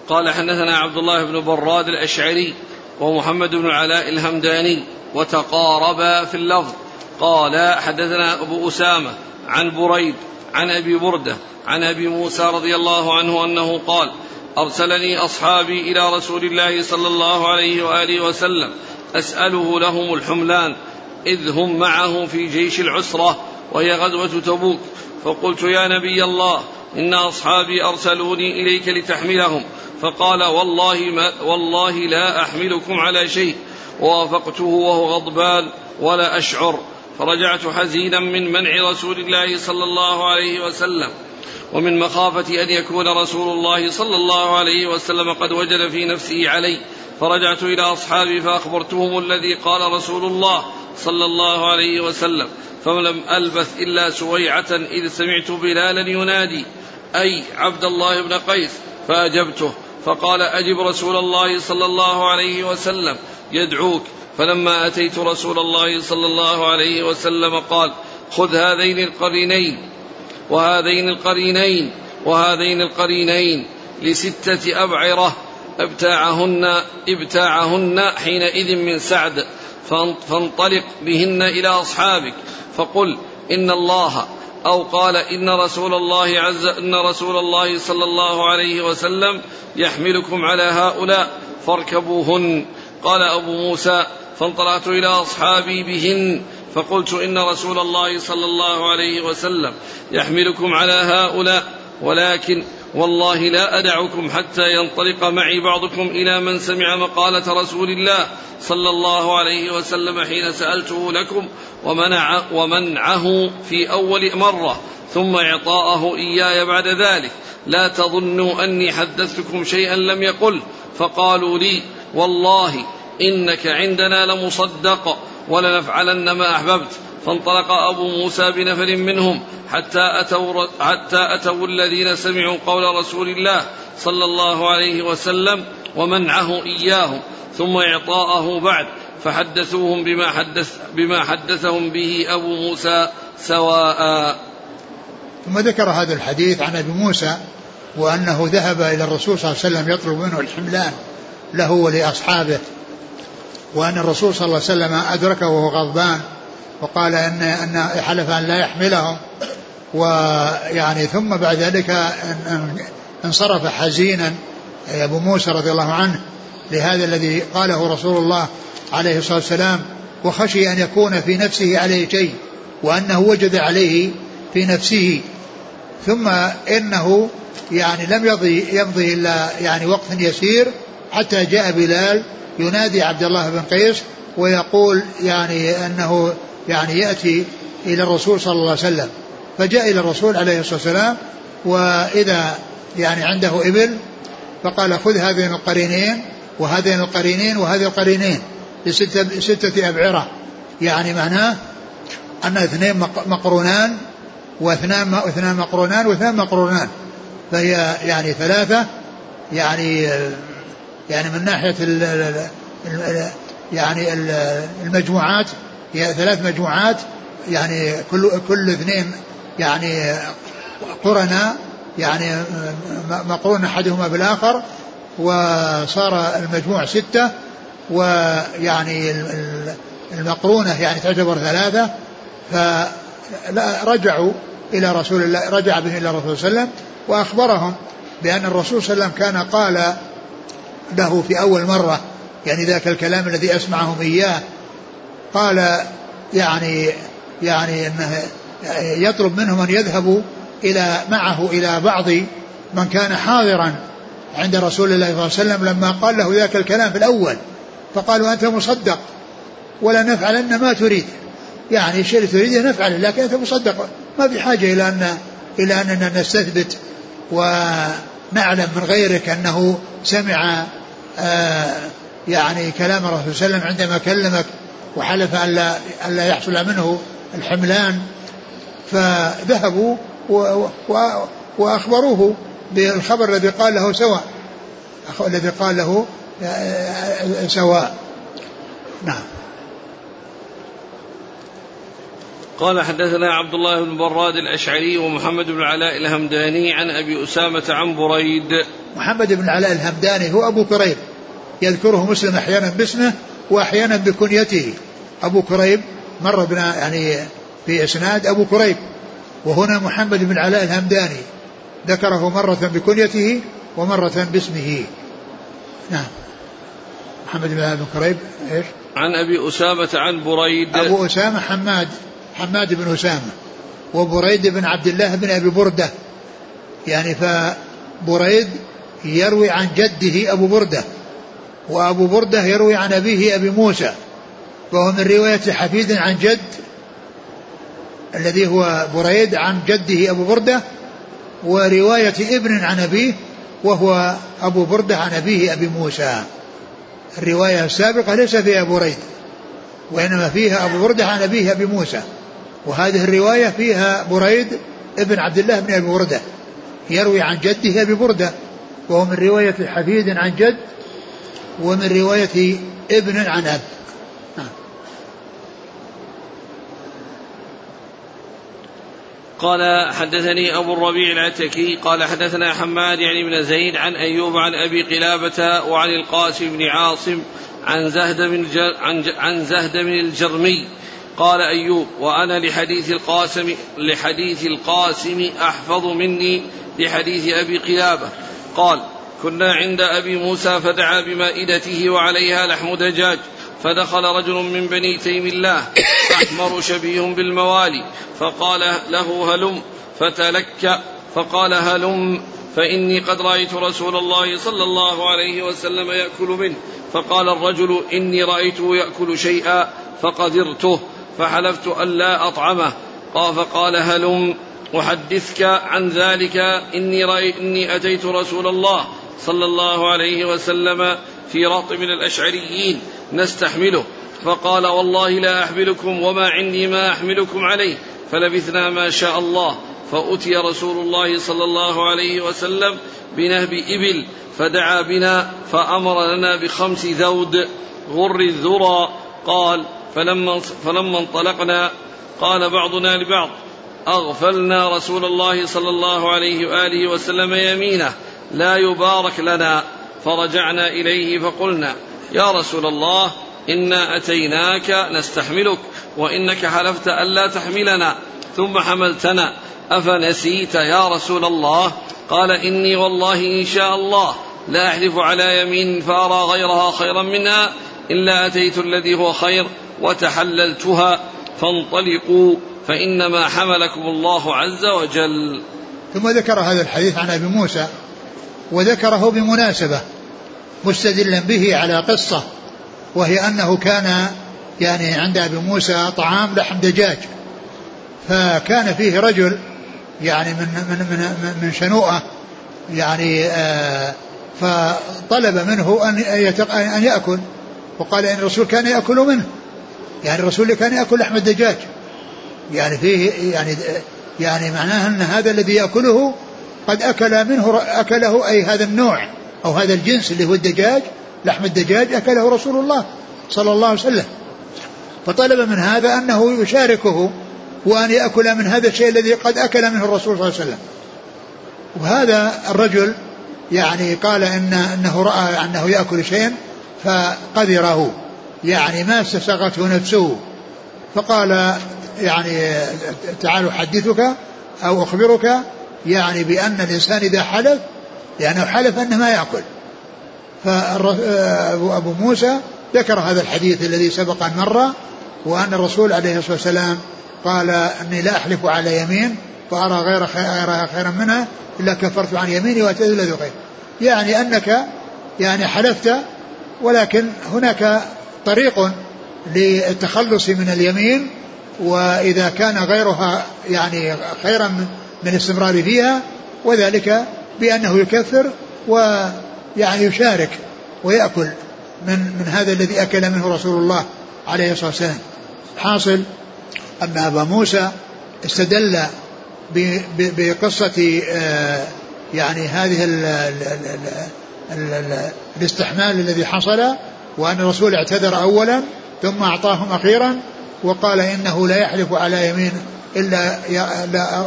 قال حدثنا عبد الله بن براد الأشعري ومحمد بن علاء الهمداني وتقاربا في اللفظ. قال حدثنا أبو أسامة عن بريد عن أبي بردة عن أبي موسى رضي الله عنه أنه قال أرسلني أصحابي إلى رسول الله صلى الله عليه وآله وسلم أسأله لهم الحملان إذ هم معه في جيش العسرة وهي غزوة تبوك. فقلت يا نبي الله إن أصحابي أرسلوني إليك لتحملهم. فقال والله ما والله لا أحملكم على شيء. ووافقته وهو غضبان ولا أشعر. فرجعت حزينا من منع رسول الله صلى الله عليه وسلم. ومن مخافة أن يكون رسول الله صلى الله عليه وسلم قد وجد في نفسه علي. فرجعت إلى أصحابي فأخبرتهم الذي قال رسول الله. صلى الله عليه وسلم فلم ألبث إلا سويعة إذ سمعت بلالا ينادي أي عبد الله بن قيس فأجبته فقال أجب رسول الله صلى الله عليه وسلم يدعوك. فلما أتيت رسول الله صلى الله عليه وسلم قال خذ هذين القرينين وهذين القرينين وهذين القرينين لستة أبعرة ابتاعهن ابتاعهن حينئذ من سعد. فانطلق بهن إلى أصحابك فقل إن الله أو قال إن رسول الله عز إن رسول الله صلى الله عليه وسلم يحملكم على هؤلاء فاركبوهن. قال أبو موسى فانطلقت إلى أصحابي بهن فقلت إن رسول الله صلى الله عليه وسلم يحملكم على هؤلاء ولكن والله لا أدعكم حتى ينطلق معي بعضكم إلى من سمع مقالة رسول الله صلى الله عليه وسلم حين سألته لكم ومنع ومنعه في أول مرة ثم إعطاءه إياي بعد ذلك. لا تظنوا أني حدثتكم شيئا لم يقل فقالوا لي والله إنك عندنا لمصدق ولنفعلن ما أحببت. فانطلق أبو موسى بنفر منهم حتى أتوا, حتى أتوا الذين سمعوا قول رسول الله صلى الله عليه وسلم ومنعه إياهم ثم إعطاءه بعد فحدثوهم بما حدث بما حدثهم به أبو موسى سواء. ثم ذكر هذا الحديث عن أبي موسى وأنه ذهب إلى الرسول صلى الله عليه وسلم يطلب منه الحملان له ولأصحابه وأن الرسول صلى الله عليه وسلم أدركه وهو غضبان وقال أن أن حلف أن لا يحملهم. ويعني ثم بعد ذلك انصرف حزينا أبو موسى رضي الله عنه لهذا الذي قاله رسول الله عليه الصلاة والسلام وخشي أن يكون في نفسه عليه شيء وأنه وجد عليه في نفسه. ثم إنه يعني لم يضي يمضي إلا يعني وقت يسير حتى جاء بلال ينادي عبد الله بن قيس ويقول يعني أنه يعني يأتي إلى الرسول صلى الله عليه وسلم. فجاء إلى الرسول عليه الصلاة والسلام وإذا يعني عنده إبل فقال خذ هذين القرينين وهذين القرينين وهذه القرينين لستة ستة أبعرة. يعني معناه أن اثنين مقرونان واثنان اثنان مقرونان واثنان مقرونان. فهي يعني ثلاثة يعني يعني من ناحية يعني المجموعات هي ثلاث مجموعات يعني كل كل اثنين يعني قرنا يعني مقرون أحدهما بالآخر وصار المجموع ستة ويعني المقرونة يعني تعتبر ثلاثة فرجعوا إلى رسول الله رجع به إلى الرسول صلى الله عليه وسلم وأخبرهم بأن الرسول صلى الله عليه وسلم كان قال له في أول مرة يعني ذاك الكلام الذي أسمعهم إياه. قال يعني يعني أنه يطلب منهم أن يذهبوا إلى معه إلى بعض من كان حاضرا عند رسول الله صلى الله عليه وسلم لما قال له ذاك الكلام في الأول. فقالوا أنت مصدق ولا نفعلن ما تريد. يعني الشيء اللي تريده نفعله لكن أنت مصدق. ما في حاجة إلى أن إلى أننا نستثبت ونعلم من غيرك أنه سمع آه يعني كلام الرسول صلى الله عليه وسلم عندما كلمك وحلف ألا ألا يحصل منه الحملان فذهبوا و و وأخبروه بالخبر الذي قال له سواء. الذي قال له آه، سواء. نعم. قال حدثنا عبد الله بن براد الأشعري ومحمد بن العلاء الهمداني عن أبي أسامة عن بريد. محمد بن العلاء الهمداني هو أبو كريب يذكره مسلم أحيانا باسمه وأحيانا بكنيته. أبو كريب مر بنا يعني في إسناد أبو كريب وهنا محمد بن العلاء الهمداني ذكره مرة بكنيته ومرة باسمه. نعم. محمد بن العلاء بن كريب إيش؟ عن أبي أسامة عن بريد. أبو أسامة حماد حماد بن أسامة وبريد بن عبد الله بن أبي بردة. يعني فبريد يروي عن جده أبو بردة. وأبو بردة يروي عن أبيه أبي موسى وهو من رواية حفيد عن جد الذي هو بريد عن جده أبو بردة ورواية ابن عن أبيه وهو أبو بردة عن أبيه أبي موسى. الرواية السابقة ليس فيها بريد وإنما فيها أبو بردة عن أبيه أبي موسى وهذه الرواية فيها بريد ابن عبد الله بن أبي بردة يروي عن جده أبي بردة وهو من رواية حفيد عن جد ومن رواية ابن عن أب. قال حدثني أبو الربيع العتكي قال حدثنا حماد يعني بن زيد عن أيوب عن أبي قلابة وعن القاسم بن عاصم عن زهد بن عن عن زهد بن الجرمي. قال أيوب وأنا لحديث القاسم لحديث القاسم أحفظ مني لحديث أبي قلابة. قال كنا عند أبي موسى فدعا بمائدته وعليها لحم دجاج فدخل رجل من بني تيم الله أحمر شبيه بالموالي فقال له هلم فتلك فقال هلم فإني قد رأيت رسول الله صلى الله عليه وسلم يأكل منه فقال الرجل إني رأيته يأكل شيئا فقدرته فحلفت ألا أطعمه قال فقال هلم أحدثك عن ذلك إني, رأي إني أتيت رسول الله صلى الله عليه وسلم في رهط من الأشعريين نستحمله. فقال والله لا أحملكم وما عندي ما أحملكم عليه. فلبثنا ما شاء الله. فأتي رسول الله صلى الله عليه وسلم بنهب إبل فدعا بنا فأمر لنا بخمس ذود غر الذرى. قال فلما فلما انطلقنا قال بعضنا لبعض أغفلنا رسول الله صلى الله عليه وآله وسلم يمينه. لا يبارك لنا. فرجعنا إليه فقلنا يا رسول الله إنا أتيناك نستحملك وإنك حلفت ألا تحملنا ثم حملتنا. أفنسيت يا رسول الله? قال إني والله إن شاء الله لا أحلف على يمين فأرى غيرها خيرا منها إلا أتيت الذي هو خير وتحللتها. فانطلقوا فإنما حملكم الله عز وجل. ثم ذكر هذا الحديث عن أبي موسى وذكره بمناسبة مستدلا به على قصة وهي أنه كان يعني عند أبي موسى طعام لحم دجاج. فكان فيه رجل يعني من من من من شنوءة يعني آه فطلب منه أن أن يأكل. وقال إن الرسول كان يأكل منه يعني الرسول كان يأكل لحم الدجاج. يعني فيه يعني يعني معناه أن هذا الذي يأكله قد أكل منه أكله أي هذا النوع أو هذا الجنس اللي هو الدجاج لحم الدجاج أكله رسول الله صلى الله عليه وسلم. فطلب من هذا أنه يشاركه وأن يأكل من هذا الشيء الذي قد أكل منه الرسول صلى الله عليه وسلم. وهذا الرجل يعني قال إن أنه رأى أنه يأكل شيئا فقدره يعني ما استساغته نفسه. فقال يعني تعال أحدثك أو أخبرك يعني بأن الإنسان إذا حلف لأنه حلف أنه ما يأكل. فأبو موسى ذكر هذا الحديث الذي سبق أن مر وأن الرسول عليه الصلاة والسلام قال أني لا أحلف على يمين فأرى غير غيرها خيرا منها إلا كفرت عن يميني وأتيت الذي خير يعني أنك يعني حلفت ولكن هناك طريق للتخلص من اليمين وإذا كان غيرها يعني خيرا من الاستمرار فيها وذلك بأنه يكفر ويعني يشارك ويأكل من من هذا الذي أكل منه رسول الله عليه الصلاة والسلام. حاصل أن أبا موسى استدل بقصة آه، يعني هذه ال ال ال الاستحمال الذي حصل وأن الرسول اعتذر أولا ثم أعطاهم أخيرا وقال إنه لا يحلف على يمين إلا لا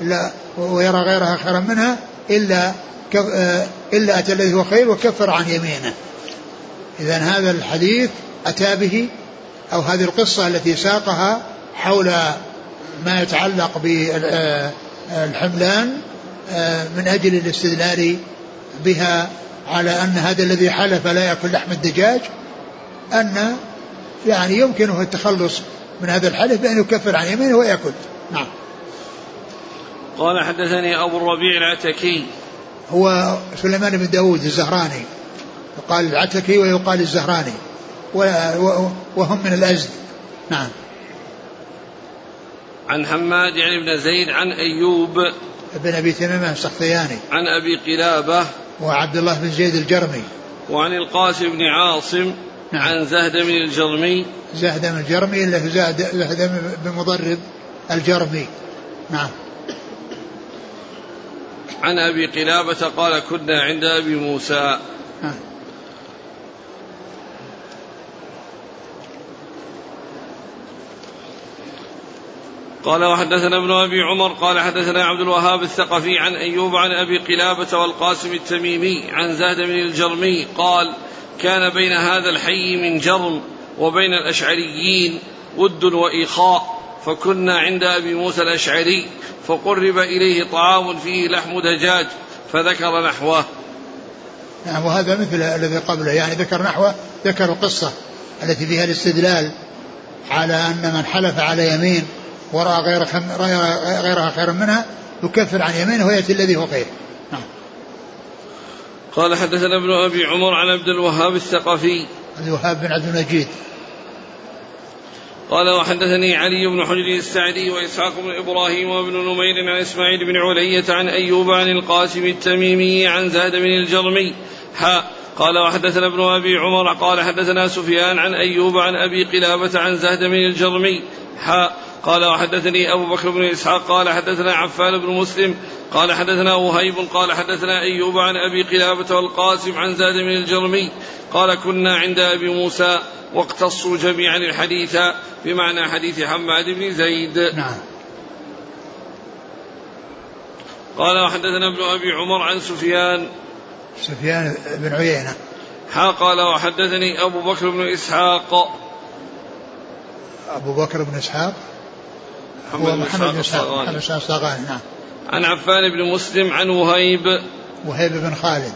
لا ويرى غيرها خيرا منها إلا آه، إلا أتى الذي هو خير وكفر عن يمينه. إذا هذا الحديث أتى به أو هذه القصة التي ساقها حول ما يتعلق بالحملان آه، من أجل الاستدلال بها على أن هذا الذي حلف لا يأكل لحم الدجاج أن يعني يمكنه التخلص من هذا الحلف بأن يكفر عن يمينه ويأكل. نعم. قال حدثني أبو الربيع العتكي. هو سليمان بن داود الزهراني. يقال العتكي ويقال الزهراني. وهم من الأزد. نعم. عن حماد يعني بن زيد عن أيوب. بن أبي تميمة السختياني. عن أبي قلابة. وعبد الله بن زيد الجرمي. وعن القاسم بن عاصم. نعم. عن زهدم الجرمي. زهدم الجرمي اللي زهدم بن مضرب الجرمي. نعم. عن أبي قلابة قال كنا عند أبي موسى. قال وحدثنا ابن أبي عمر قال حدثنا عبد الوهاب الثقفي عن أيوب عن أبي قلابة والقاسم التميمي عن زاد بن الجرمي قال كان بين هذا الحي من جرم وبين الأشعريين ود واخاء فكنا عند أبي موسى الأشعري فقرب إليه طعام فيه لحم دجاج فذكر نحوه. نعم وهذا مثل الذي قبله. يعني ذكر نحوه ذكر القصة التي فيها الاستدلال على أن من حلف على يمين ورأى غير خم... غيرها خيرا منها يكفر عن يمينه ويأتي الذي هو خير نعم. قال حدثنا ابن أبي عمر عن عبد الوهاب الثقفي. عبد الوهاب بن عبد المجيد. قال وحدثني علي بن حجر السعدي وإسحاق بن إبراهيم وابن نمير عن إسماعيل بن علية عن أيوب عن القاسم التميمي عن زاد بن الجرمي. حاء قال وحدثنا ابن أبي عمر قال حدثنا سفيان عن أيوب عن أبي قلابة عن زهد بن الجرمي. حاء قال وحدثني أبو بكر بن إسحاق قال حدثنا عفان بن مسلم قال حدثنا وهيب قال حدثنا أيوب عن أبي قلابة والقاسم عن زاد بن الجرمي قال كنا عند أبي موسى واقتصوا جميعا الحديث بمعنى حديث حماد بن زيد. نعم. قال وحدثنا ابن أبي عمر عن سفيان. سفيان بن عيينة. ها قال وحدثني أبو بكر بن إسحاق. أبو بكر بن إسحاق؟ هو محمد بن اسحاق محمد بن الصاغاني نعم. عن عفان بن مسلم عن وهيب. وهيب بن خالد.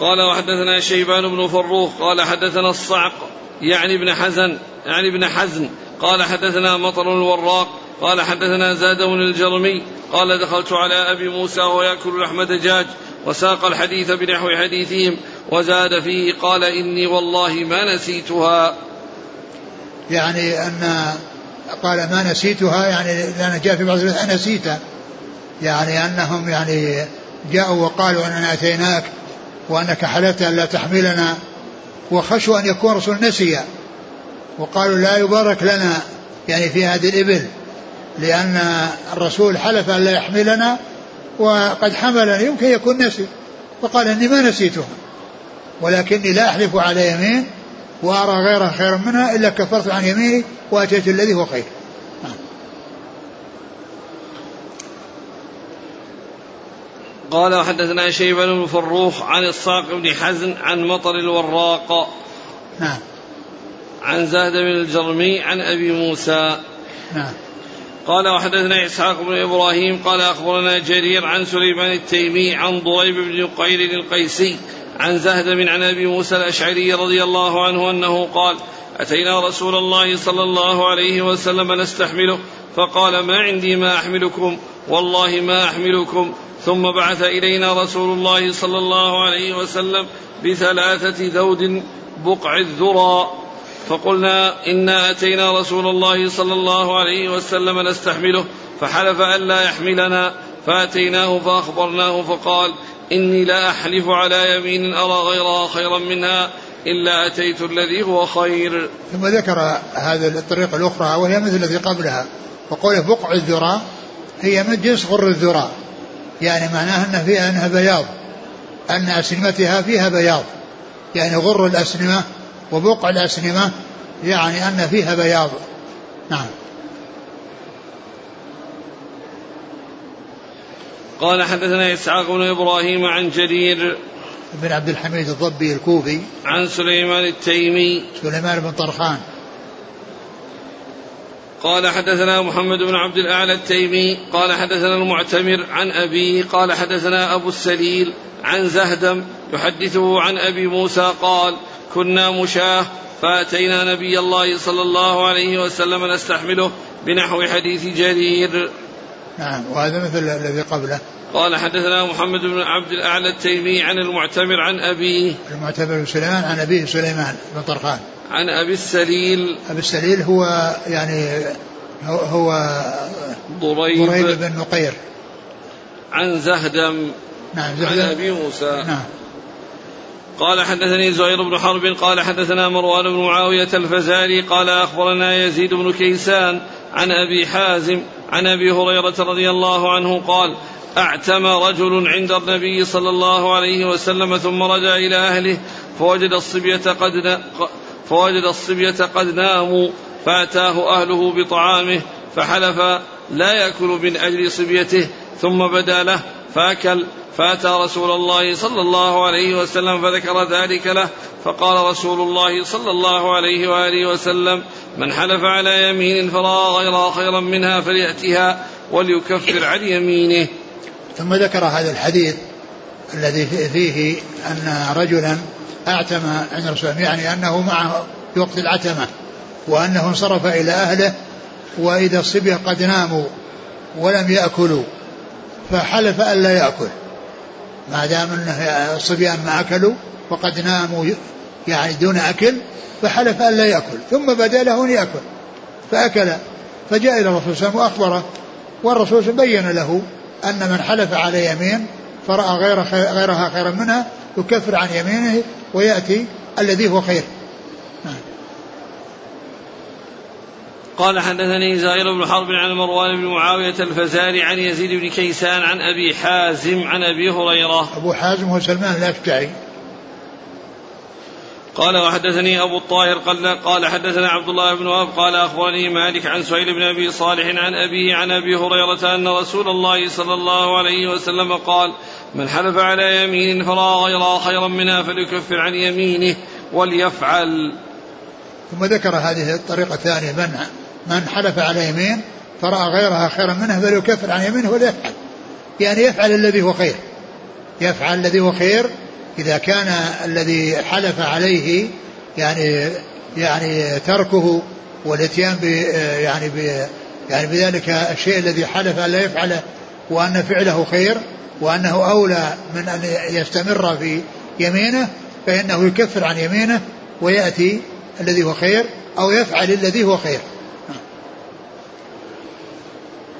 قال وحدثنا شيبان بن فروخ قال حدثنا الصعق يعني ابن حزن يعني ابن حزن. قال حدثنا مطر الوراق قال حدثنا زاد بن الجرمي. قال دخلت على أبي موسى وهو ياكل لحم دجاج وساق الحديث بنحو حديثهم وزاد فيه قال إني والله ما نسيتها. يعني أن قال ما نسيتها يعني لأن جاء في بعض الروايات أنسيت يعني أنهم يعني جاءوا وقالوا أننا أتيناك وأنك حلفت أن لا تحملنا وخشوا أن يكون رسول نسي وقالوا لا يبارك لنا يعني في هذه الإبل لأن الرسول حلف أن لا يحملنا وقد حملنا يمكن يكون نسي. فقال إني ما نسيتها ولكني لا أحلف على يمين وأرى غيرها خيرا منها إلا كفرت عن يميني وأتيت الذي هو خير. قال وحدثنا شيبان بن فروخ عن الصاق بن حزن عن مطر الوراق. نعم. عن زاد بن الجرمي عن أبي موسى. نعم. قال وحدثنا إسحاق بن إبراهيم قال أخبرنا جرير عن سليمان التيمي عن ضريب بن قيل القيسي عن زهد من عن أبي موسى الأشعري رضي الله عنه أنه قال أتينا رسول الله صلى الله عليه وسلم نستحمله فقال ما عندي ما أحملكم والله ما أحملكم. ثم بعث إلينا رسول الله صلى الله عليه وسلم بثلاثة ذود بقع الذرى. فقلنا إنا أتينا رسول الله صلى الله عليه وسلم نستحمله فحلف أن لا يحملنا فأتيناه فأخبرناه فقال إني لا أحلف على يمين أرى غيرها خيرا منها إلا أتيت الذي هو خير. ثم ذكر هذا الطريقة الأخرى وهي مثل التي قبلها وقوله بقع الذراء هي من جنس غر الذراء يعني معناها أن فيها أنها بياض أن أسنمتها فيها بياض. يعني غر الأسنمة وبقع الأسنمة يعني أن فيها بياض. نعم. قال حدثنا إسحاق بن إبراهيم عن جرير بن عبد الحميد الضبي الكوفي. عن سليمان التيمي. سليمان بن طرخان. قال حدثنا محمد بن عبد الأعلى التيمي. قال حدثنا المعتمر عن أبيه قال حدثنا أبو السليل عن زهدم يحدثه عن أبي موسى قال كنا مشاه فأتينا نبي الله صلى الله عليه وسلم نستحمله بنحو حديث جرير. نعم وهذا مثل الذي قبله. قال حدثنا محمد بن عبد الأعلى التيمي عن المعتمر عن أبيه المعتمر بن سليمان عن أبيه سليمان بن طرخان عن أبي السليل. أبي السليل هو يعني هو, هو ضريب, ضريب بن نقير. عن زهدم. نعم زهدم. عن أبي موسى. نعم. قال حدثني زهير بن حرب قال حدثنا مروان بن معاوية الفزاري قال أخبرنا يزيد بن كيسان عن أبي حازم عن أبي هريرة رضي الله عنه قال أعتم رجل عند النبي صلى الله عليه وسلم ثم رجع إلى أهله فوجد الصبية قد فوجد الصبية قد ناموا فأتاه أهله بطعامه فحلف لا يأكل من أجل صبيته ثم بدا له فأكل فأتى رسول الله صلى الله عليه وسلم فذكر ذلك له فقال رسول الله صلى الله عليه وآله وسلم من حلف على يمين فرأى غيرها خيرا منها فليأتها وليكفر عن يمينه. ثم ذكر هذا الحديث الذي فيه أن رجلا أعتم عند رسول الله يعني أنه معه في وقت العتمة وأنه انصرف إلى أهله وإذا الصبية قد ناموا ولم يأكلوا فحلف ألا يأكل. ما دام أنه الصبيان ما أكلوا وقد ناموا يعني دون أكل فحلف ألا يأكل ثم بدا له أن يأكل فأكل فجاء إلى الرسول صلى الله عليه وسلم وأخبره والرسول بين له أن من حلف على يمين فرأى غير غيرها خيرا منها يكفر عن يمينه ويأتي الذي هو خير. قال حدثني زهير بن حرب عن مروان بن معاوية الفزاري عن يزيد بن كيسان عن أبي حازم عن أبي هريرة أبو حازم هو سلمان الأشجعي قال وحدثني أبو الطاهر قال, حدثنا عبد الله بن وهب قال أخبرني مالك عن سهيل بن أبي صالح عن أبيه عن أبي هريرة أن رسول الله صلى الله عليه وسلم قال من حلف على يمين فرأى غيرها خيرا منها فليكفر عن يمينه وليفعل. ثم ذكر هذه الطريقة الثانية من من حلف على يمين فرأى غيرها خيرا منها فليكفر عن يمينه وليفعل. يعني يفعل الذي هو خير. يفعل الذي هو خير إذا كان الذي حلف عليه يعني يعني تركه والإتيان ب يعني ب يعني بذلك الشيء الذي حلف أن لا يفعله وأن فعله خير وأنه أولى من أن يستمر في يمينه فإنه يكفر عن يمينه ويأتي الذي هو خير أو يفعل الذي هو خير.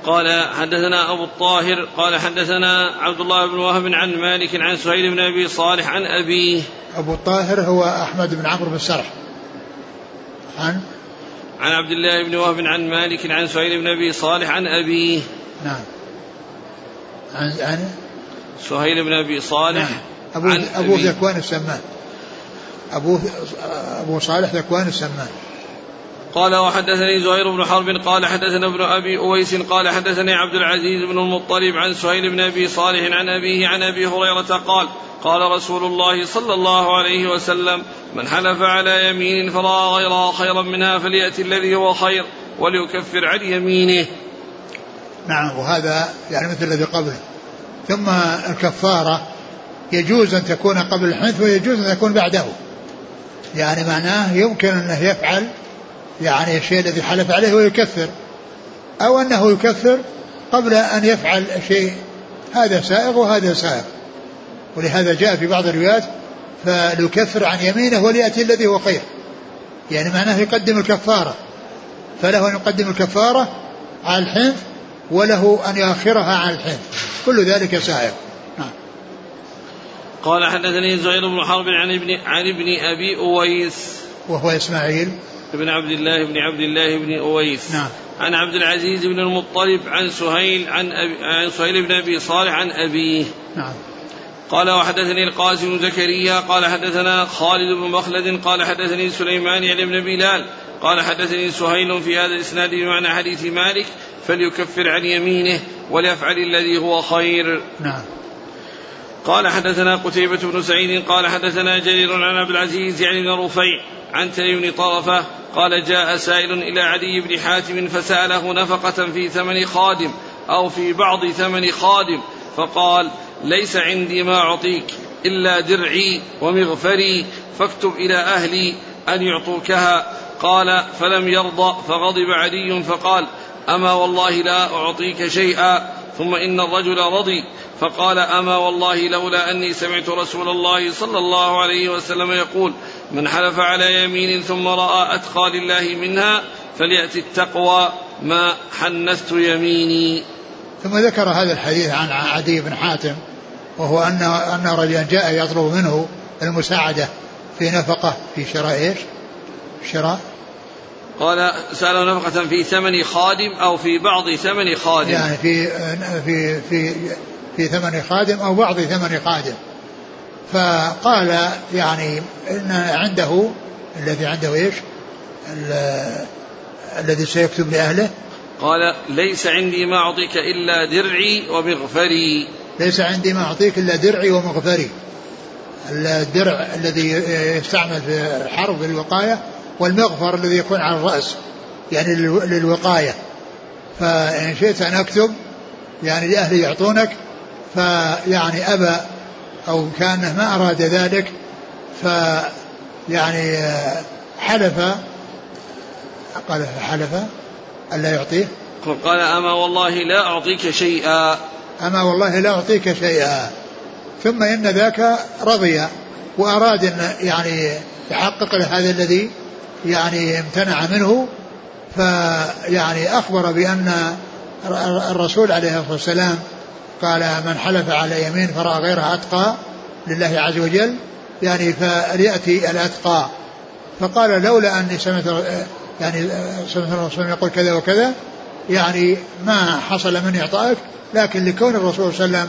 قال حدثنا أبو الطاهر قال حدثنا عبد الله بن وهب عن مالك عن سهيل بن أبي صالح عن أبيه. أبو الطاهر هو أحمد بن عمرو بن السرح عن؟ عن عبد الله بن وهب عن مالك عن سهيل بن أبي صالح عن أبيه. نعم. عن؟ عن؟ سهيل بن أبي صالح نعم. أبوه, أبوه ذكوان السمان. أبوه أبو صالح ذكوان السمان. قال وحدثني زهير بن حرب قال حدثنا ابن أبي أويس قال حدثني عبد العزيز بن المطلب عن سهيل بن أبي صالح عن أبيه عن أبي هريرة قال قال رسول الله صلى الله عليه وسلم من حلف على يمين فرأى غيرها خيرا منها فليأتي الذي هو خير وليكفر عن يمينه. نعم وهذا يعني مثل الذي قبله. ثم الكفارة يجوز أن تكون قبل الحنث ويجوز أن تكون بعده. يعني معناه يمكن أنه يفعل يعني الشيء الذي حلف عليه ويكفر أو أنه يكفر قبل أن يفعل شيء. هذا سائغ وهذا سائغ. ولهذا جاء في بعض الروايات فليكفر عن يمينه وليأتي الذي هو خير. يعني معناه يقدم الكفارة. فله أن يقدم الكفارة على الحنث وله أن يؤخرها عن الحنث كل ذلك سائغ. نعم. قال حدثني زهير بن حرب عن ابن عن ابن أبي أويس. وهو إسماعيل. بن عبد الله بن عبد الله بن أويس. نعم. عن عبد العزيز بن المطلب عن سهيل عن أبي عن سهيل بن أبي صالح عن أبيه. نعم. قال وحدثني القاسم زكريا قال حدثنا خالد بن مخلد قال حدثني سليمان يعني بن بلال قال حدثني سهيل في هذا الإسناد بمعنى حديث مالك فليكفر عن يمينه وليفعل الذي هو خير. نعم. قال حدثنا قتيبة بن سعيد قال حدثنا جرير عن عبد العزيز يعني بن رفيع عن تيم بن طرفة قال جاء سائل إلى عدي بن حاتم فسأله نفقة في ثمن خادم أو في بعض ثمن خادم فقال ليس عندي ما أعطيك إلا درعي ومغفري فاكتب إلى أهلي أن يعطوكها قال فلم يرضى فغضب علي فقال أما والله لا أعطيك شيئا ثم إن الرجل رضي فقال أما والله لولا أني سمعت رسول الله صلى الله عليه وسلم يقول من حلف على يمين ثم رأى أتقى لله منها فليأتي التقوى ما حنثت يميني ثم ذكر هذا الحديث عن عدي بن حاتم وهو أن أن رجلا جاء يطلب منه المساعدة في نفقة في شراء إيش؟ شراء قال سأله نفقة في ثمن خادم أو في بعض ثمن خادم. يعني في في في في ثمن خادم أو بعض ثمن خادم. فقال يعني إن عنده الذي عنده إيش؟ الذي سيكتب لأهله. قال ليس عندي ما أعطيك إلا درعي ومغفري. ليس عندي ما أعطيك إلا درعي ومغفري. الدرع الذي يستعمل في الحرب للوقاية والمغفر الذي يكون على الرأس يعني للوقاية. فإن شئت أن أكتب يعني لأهلي يعطونك فيعني أبى أو كان ما أراد ذلك فيعني حلف قال حلف ألا يعطيه؟ قال أما والله لا أعطيك شيئا. أما والله لا أعطيك شيئا. ثم إن ذاك رضي وأراد أن يعني يحقق له هذا الذي يعني امتنع منه فيعني أخبر بأن الرسول عليه الصلاة والسلام قال من حلف على يمين فرأى غيرها أتقى لله عز وجل يعني فليأتي الأتقى. فقال لولا أني سمعت يعني سمعت الرسول يقول كذا وكذا يعني ما حصل من إعطائك لكن لكون الرسول صلى الله عليه وسلم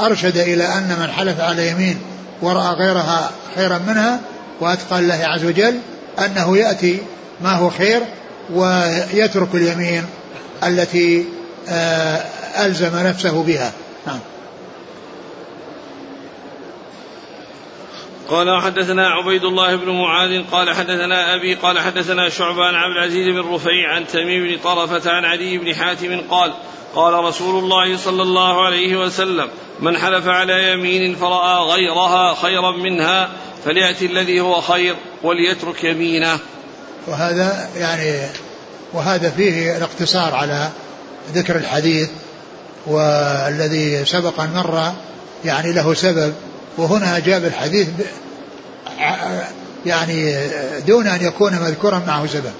أرشد إلى أن من حلف على يمين ورأى غيرها خيرا منها وأتقى الله عز وجل أنه يأتي ما هو خير ويترك اليمين التي آه، ألزم نفسه بها. نعم. قال حدثنا عبيد الله بن معاذ قال حدثنا أبي قال حدثنا شعبة عن عبد العزيز بن رفيع عن تميم بن طرفة عن عدي بن حاتم قال قال رسول الله صلى الله عليه وسلم من حلف على يمين فرأى غيرها خيرا منها فليأتي الذي هو خير. وليترك يمينه. وهذا يعني وهذا فيه الاقتصار على ذكر الحديث والذي سبق أن مر يعني له سبب. وهنا جاب الحديث يعني دون أن يكون مذكورا معه سبب.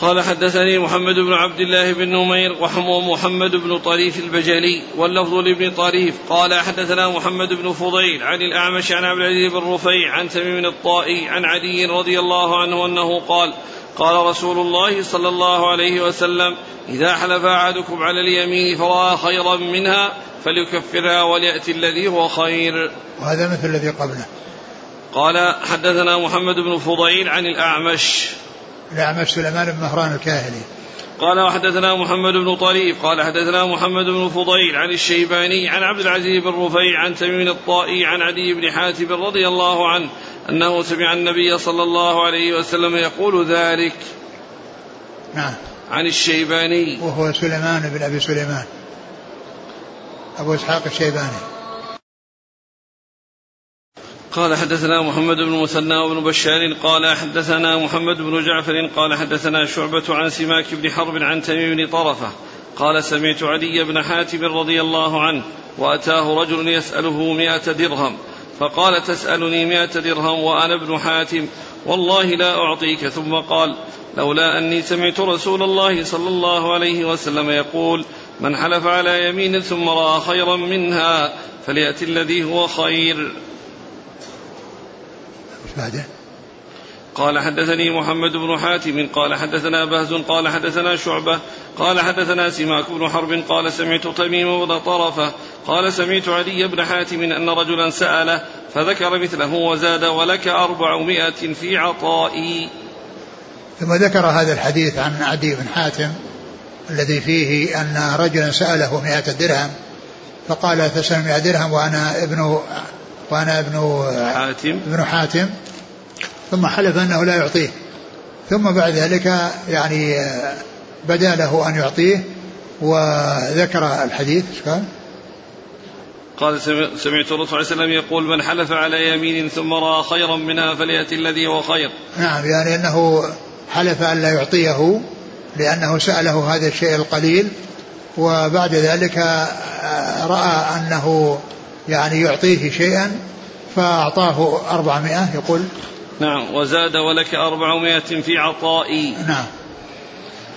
قال حدثني محمد بن عبد الله بن نمير ومحمد بن طريف البجلي واللفظ لابن طريف. قال حدثنا محمد بن فضيل عن الأعمش عن عبد العزيز بن رفيع عن تميم الطائي عن علي رضي الله عنه أنه قال قال رسول الله صلى الله عليه وسلم إذا حلف أحدكم على اليمين فرأى خيرا منها فليكفرها وليأتي الذي هو خير. وهذا مثل الذي قبله. قال حدثنا محمد بن فضيل عن الأعمش. الأعمش سليمان بن مهران الكاهلي. قال وحدثنا محمد بن طريف قال حدثنا محمد بن فضيل عن الشيباني عن عبد العزيز بن رفيع عن تميم الطائي عن عدي بن حاتم رضي الله عنه أنه سمع النبي صلى الله عليه وسلم يقول ذلك. نعم. عن الشيباني. وهو سليمان بن أبي سليمان. أبو إسحاق الشيباني. قال حدثنا محمد بن مثنى وابن بشار قال حدثنا محمد بن جعفر قال حدثنا شعبة عن سماك بن حرب عن تميم بن طرفة قال سمعت علي بن حاتم رضي الله عنه وأتاه رجل يسأله مئة درهم فقال تسألني مئة درهم وأنا ابن حاتم والله لا أعطيك ثم قال لولا أني سمعت رسول الله صلى الله عليه وسلم يقول من حلف على يمين ثم رأى خيرا منها فليأتي الذي هو خير بعده. قال حدثني محمد بن حاتم قال حدثنا بهز قال حدثنا شعبة قال حدثنا سماك بن حرب قال سمعت تميم بن طرفة قال سمعت علي بن حاتم أن رجلا سأله فذكر مثله وزاد ولك أربعمائة في عطائي. ثم ذكر هذا الحديث عن عدي بن حاتم الذي فيه أن رجلا سأله مئة درهم فقال تسأل مئة درهم وأنا ابن وأنا ابن حاتم. ابن حاتم. ثم حلف أنه لا يعطيه. ثم بعد ذلك يعني بدا له أن يعطيه وذكر الحديث. قال؟ قال سمعت الرسول صلى الله عليه وسلم يقول من حلف على يمين ثم رأى خيرا منها فليأتي الذي هو خير. نعم يعني أنه حلف أن لا يعطيه لأنه سأله هذا الشيء القليل. وبعد ذلك رأى أنه يعني يعطيه شيئا فأعطاه أربعمائة يقول. نعم وزاد ولك أربعمائة في عطائي. نعم.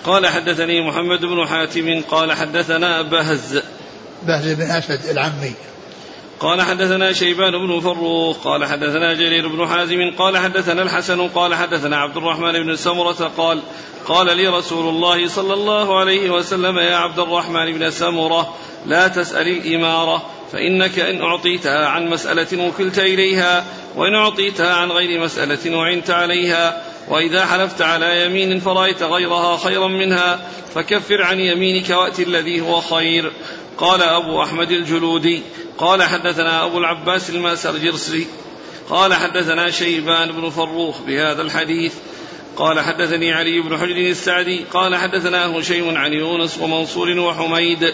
قال حدثني محمد بن حاتم قال حدثنا بهز. بهز بن أسد العمي. قال حدثنا شيبان بن فروخ قال حدثنا جرير بن حازم قال حدثنا الحسن قال حدثنا عبد الرحمن بن سمرة قال قال لي رسول الله صلى الله عليه وسلم يا عبد الرحمن بن سمرة لا تسأل الإمارة. فإنك إن أعطيتها عن مسألة وكلت إليها وإن أعطيتها عن غير مسألة وعنت عليها وإذا حلفت على يمين فرأيت غيرها خيرا منها فكفر عن يمينك وأت الذي هو خير. قال أبو أحمد الجلودي قال حدثنا أبو العباس المأسرجرسي قال حدثنا شيبان بن فروخ بهذا الحديث قال حدثني علي بن حجر السعدي قال حدثنا هشيم عن يونس ومنصور وحميد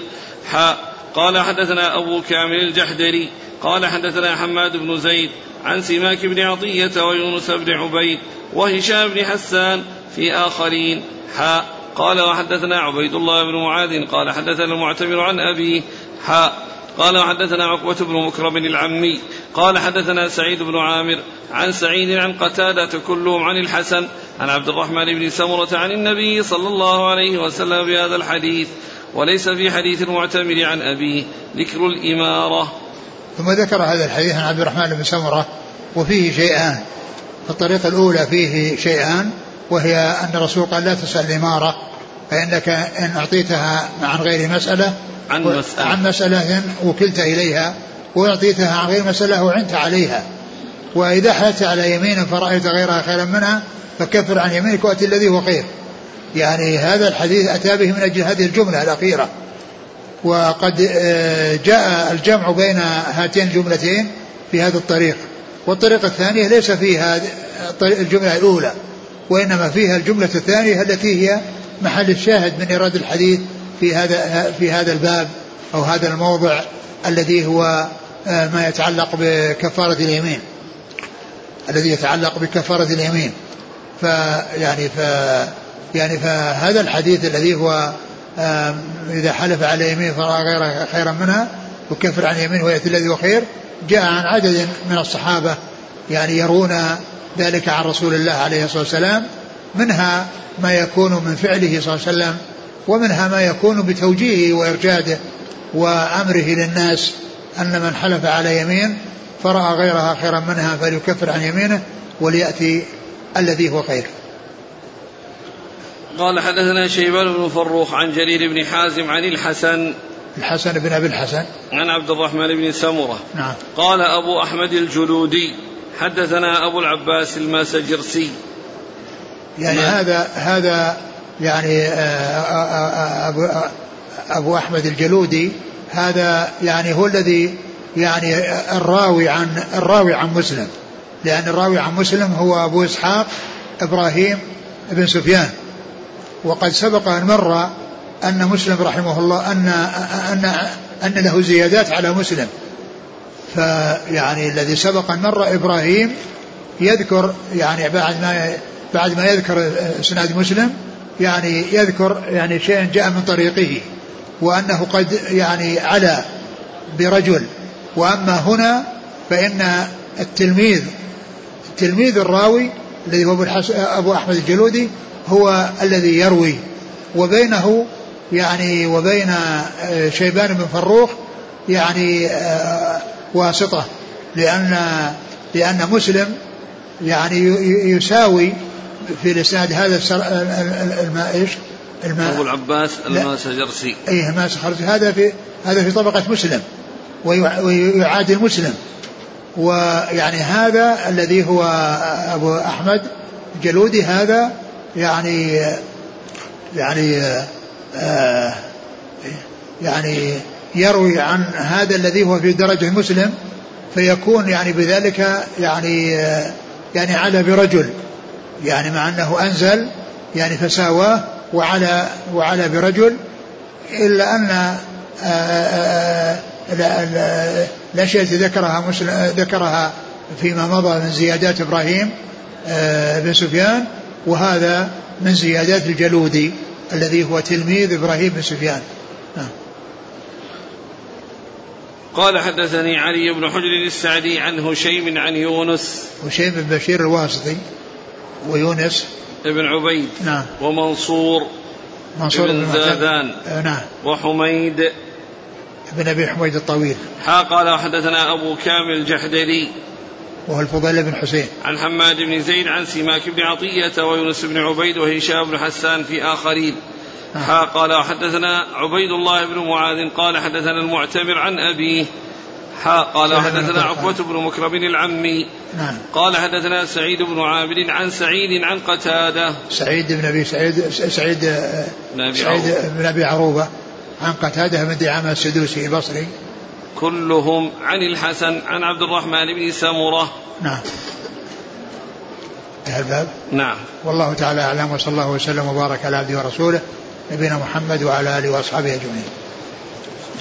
حاء قال حدثنا أبو كامل الجحدري قال حدثنا حماد بن زيد عن سماك بن عطية ويونس بن عبيد وهشام بن حسان في آخرين. حاء قال وحدثنا عبيد الله بن معاذ قال حدثنا المعتمر عن أبيه حاء قال وحدثنا عقبة بن مكرم العمي قال حدثنا سعيد بن عامر عن سعيد عن قتادة كلهم عن الحسن عن عبد الرحمن بن سمرة عن النبي صلى الله عليه وسلم بهذا الحديث. وليس في حديث المعتمر عن أبيه ذكر الإمارة. ثم ذكر هذا الحديث عن عبد الرحمن بن سمرة وفيه شيئان. الطريقة الأولى فيه شيئان وهي أن الرسول قال لا تسأل الإمارة فإنك إن أعطيتها عن غير مسألة عن مسألة. عن مسألة وكلت إليها وأعطيتها عن غير مسألة وعنت عليها. وإذا حلفت على يمين فرأيت غيرها خيرا منها فكفر عن يمينك وأتي الذي هو خير. يعني هذا الحديث أتى به من أجل هذه الجملة الأخيرة. وقد آه، جاء الجمع بين هاتين الجملتين في هذا الطريق. والطريقة الثانية ليس فيها الجملة الأولى وإنما فيها الجملة الثانية التي هي محل الشاهد من إيراد الحديث في هذا في هذا الباب أو هذا الموضع الذي هو آه، ما يتعلق بكفارة اليمين. الذي يتعلق بكفارة اليمين. فيعني ف يعني فهذا الحديث الذي هو إذا حلف على يمين فرأى غير خيرا منها وكفر عن يمين ويأتي الذي هو خير جاء عن عدد من الصحابة يعني يرون ذلك عن رسول الله عليه الصلاة والسلام منها ما يكون من فعله صلى الله عليه وسلم ومنها ما يكون بتوجيهه وإرشاده وأمره للناس أن من حلف على يمين فرأى غيرها خيرا منها فليكفر عن يمينه وليأتي الذي هو خير. قال حدثنا شيبان بن فروخ عن جرير بن حازم عن الحسن. الحسن بن أبي الحسن. عن عبد الرحمن بن سمرة. نعم. قال أبو أحمد الجلودي حدثنا أبو العباس الماسجرسي. يعني ما؟ هذا هذا يعني آه، آه، آه، أبو أبو أحمد الجلودي هذا يعني هو الذي يعني الراوي عن الراوي عن مسلم. لأن الراوي عن مسلم هو أبو إسحاق إبراهيم بن سفيان. وقد سبق أن مر أن مسلم رحمه الله أن أن أن له زيادات على مسلم. فيعني الذي سبق أن مر إبراهيم يذكر يعني بعد ما بعد ما يذكر إسناد مسلم يعني يذكر يعني شيء جاء من طريقه وأنه قد يعني علا برجل. وأما هنا فإن التلميذ تلميذ الراوي الذي هو أبو أحمد الجلودي هو الذي يروي. وبينه يعني وبين آه، شيبان بن فروخ يعني آه، واسطة. لأن لأن مسلم يعني يساوي في الإسناد هذا الماء إيش؟ الماء أبو العباس الماسجرسي اي الماسجرسي هذا في هذا في طبقة مسلم. ويعادل مسلم. ويعني هذا الذي هو أبو أحمد جلودي هذا يعني يعني آه يعني يروي عن هذا الذي هو في درجة مسلم فيكون يعني بذلك يعني يعني على برجل. يعني مع أنه أنزل يعني فساواه وعلى وعلى برجل إلا أن آه، آه، آه، التي ذكرها مسلم ذكرها فيما مضى من زيادات إبراهيم بن سفيان. وهذا من زيادات الجلودي الذي هو تلميذ إبراهيم بن سفيان. نعم. قال حدثني علي بن حجر السعدي عن هشيم عن يونس. هشيم بن بشير الواسطي ويونس. ابن عبيد. نعم. ومنصور منصور بن زادان آه نعم. وحميد. بن أبي حميد الطويل. حا قال حدثنا أبو كامل الجحدري. وهو الفضيل بن حسين. عن حماد بن زيد عن سماك بن عطية ويونس بن عبيد وهشام بن حسان في آخرين. حا قال حدثنا عبيد الله بن معاذ قال حدثنا المعتمر عن أبيه. حا قال حدثنا عقبة. بن مكرم العمي. نعم. قال حدثنا سعيد بن عامر عن سعيد عن قتادة. سعيد بن أبي سعيد سعيد سعيد بن أبي عروبة عن قتادة بن دعامة السدوسي البصري. كلهم عن الحسن عن عبد الرحمن بن سمرة نعم. الباب. نعم. والله تعالى أعلم وصلى الله وسلم وبارك على عبده ورسوله نبينا محمد وعلى آله وأصحابه أجمعين.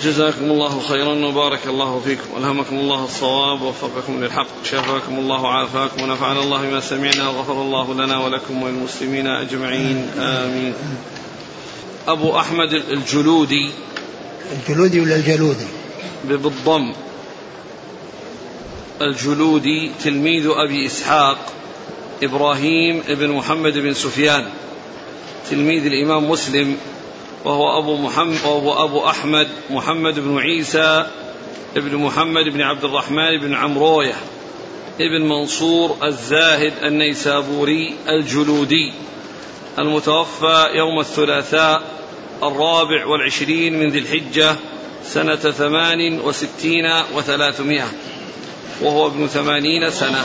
جزاكم الله خيرا وبارك الله فيكم. والهمكم الله الصواب ووفقكم للحق شفاكم الله وعافاكم ونفعنا الله بما سمعنا وغفر الله لنا ولكم وللمسلمين أجمعين. آمين. أبو أحمد الجلودي. الجلودي ولا الجلودي؟ بالضم الجلودي تلميذ أبي إسحاق إبراهيم بن محمد بن سفيان تلميذ الإمام مسلم وهو أبو محمد وهو أبو أحمد محمد بن عيسى ابن محمد بن عبد الرحمن بن عمروية ابن منصور الزاهد النيسابوري الجلودي المتوفى يوم الثلاثاء الرابع والعشرين من ذي الحجة سنة ثمان وستين وثلاثمائة وهو ابن ثمانين سنة.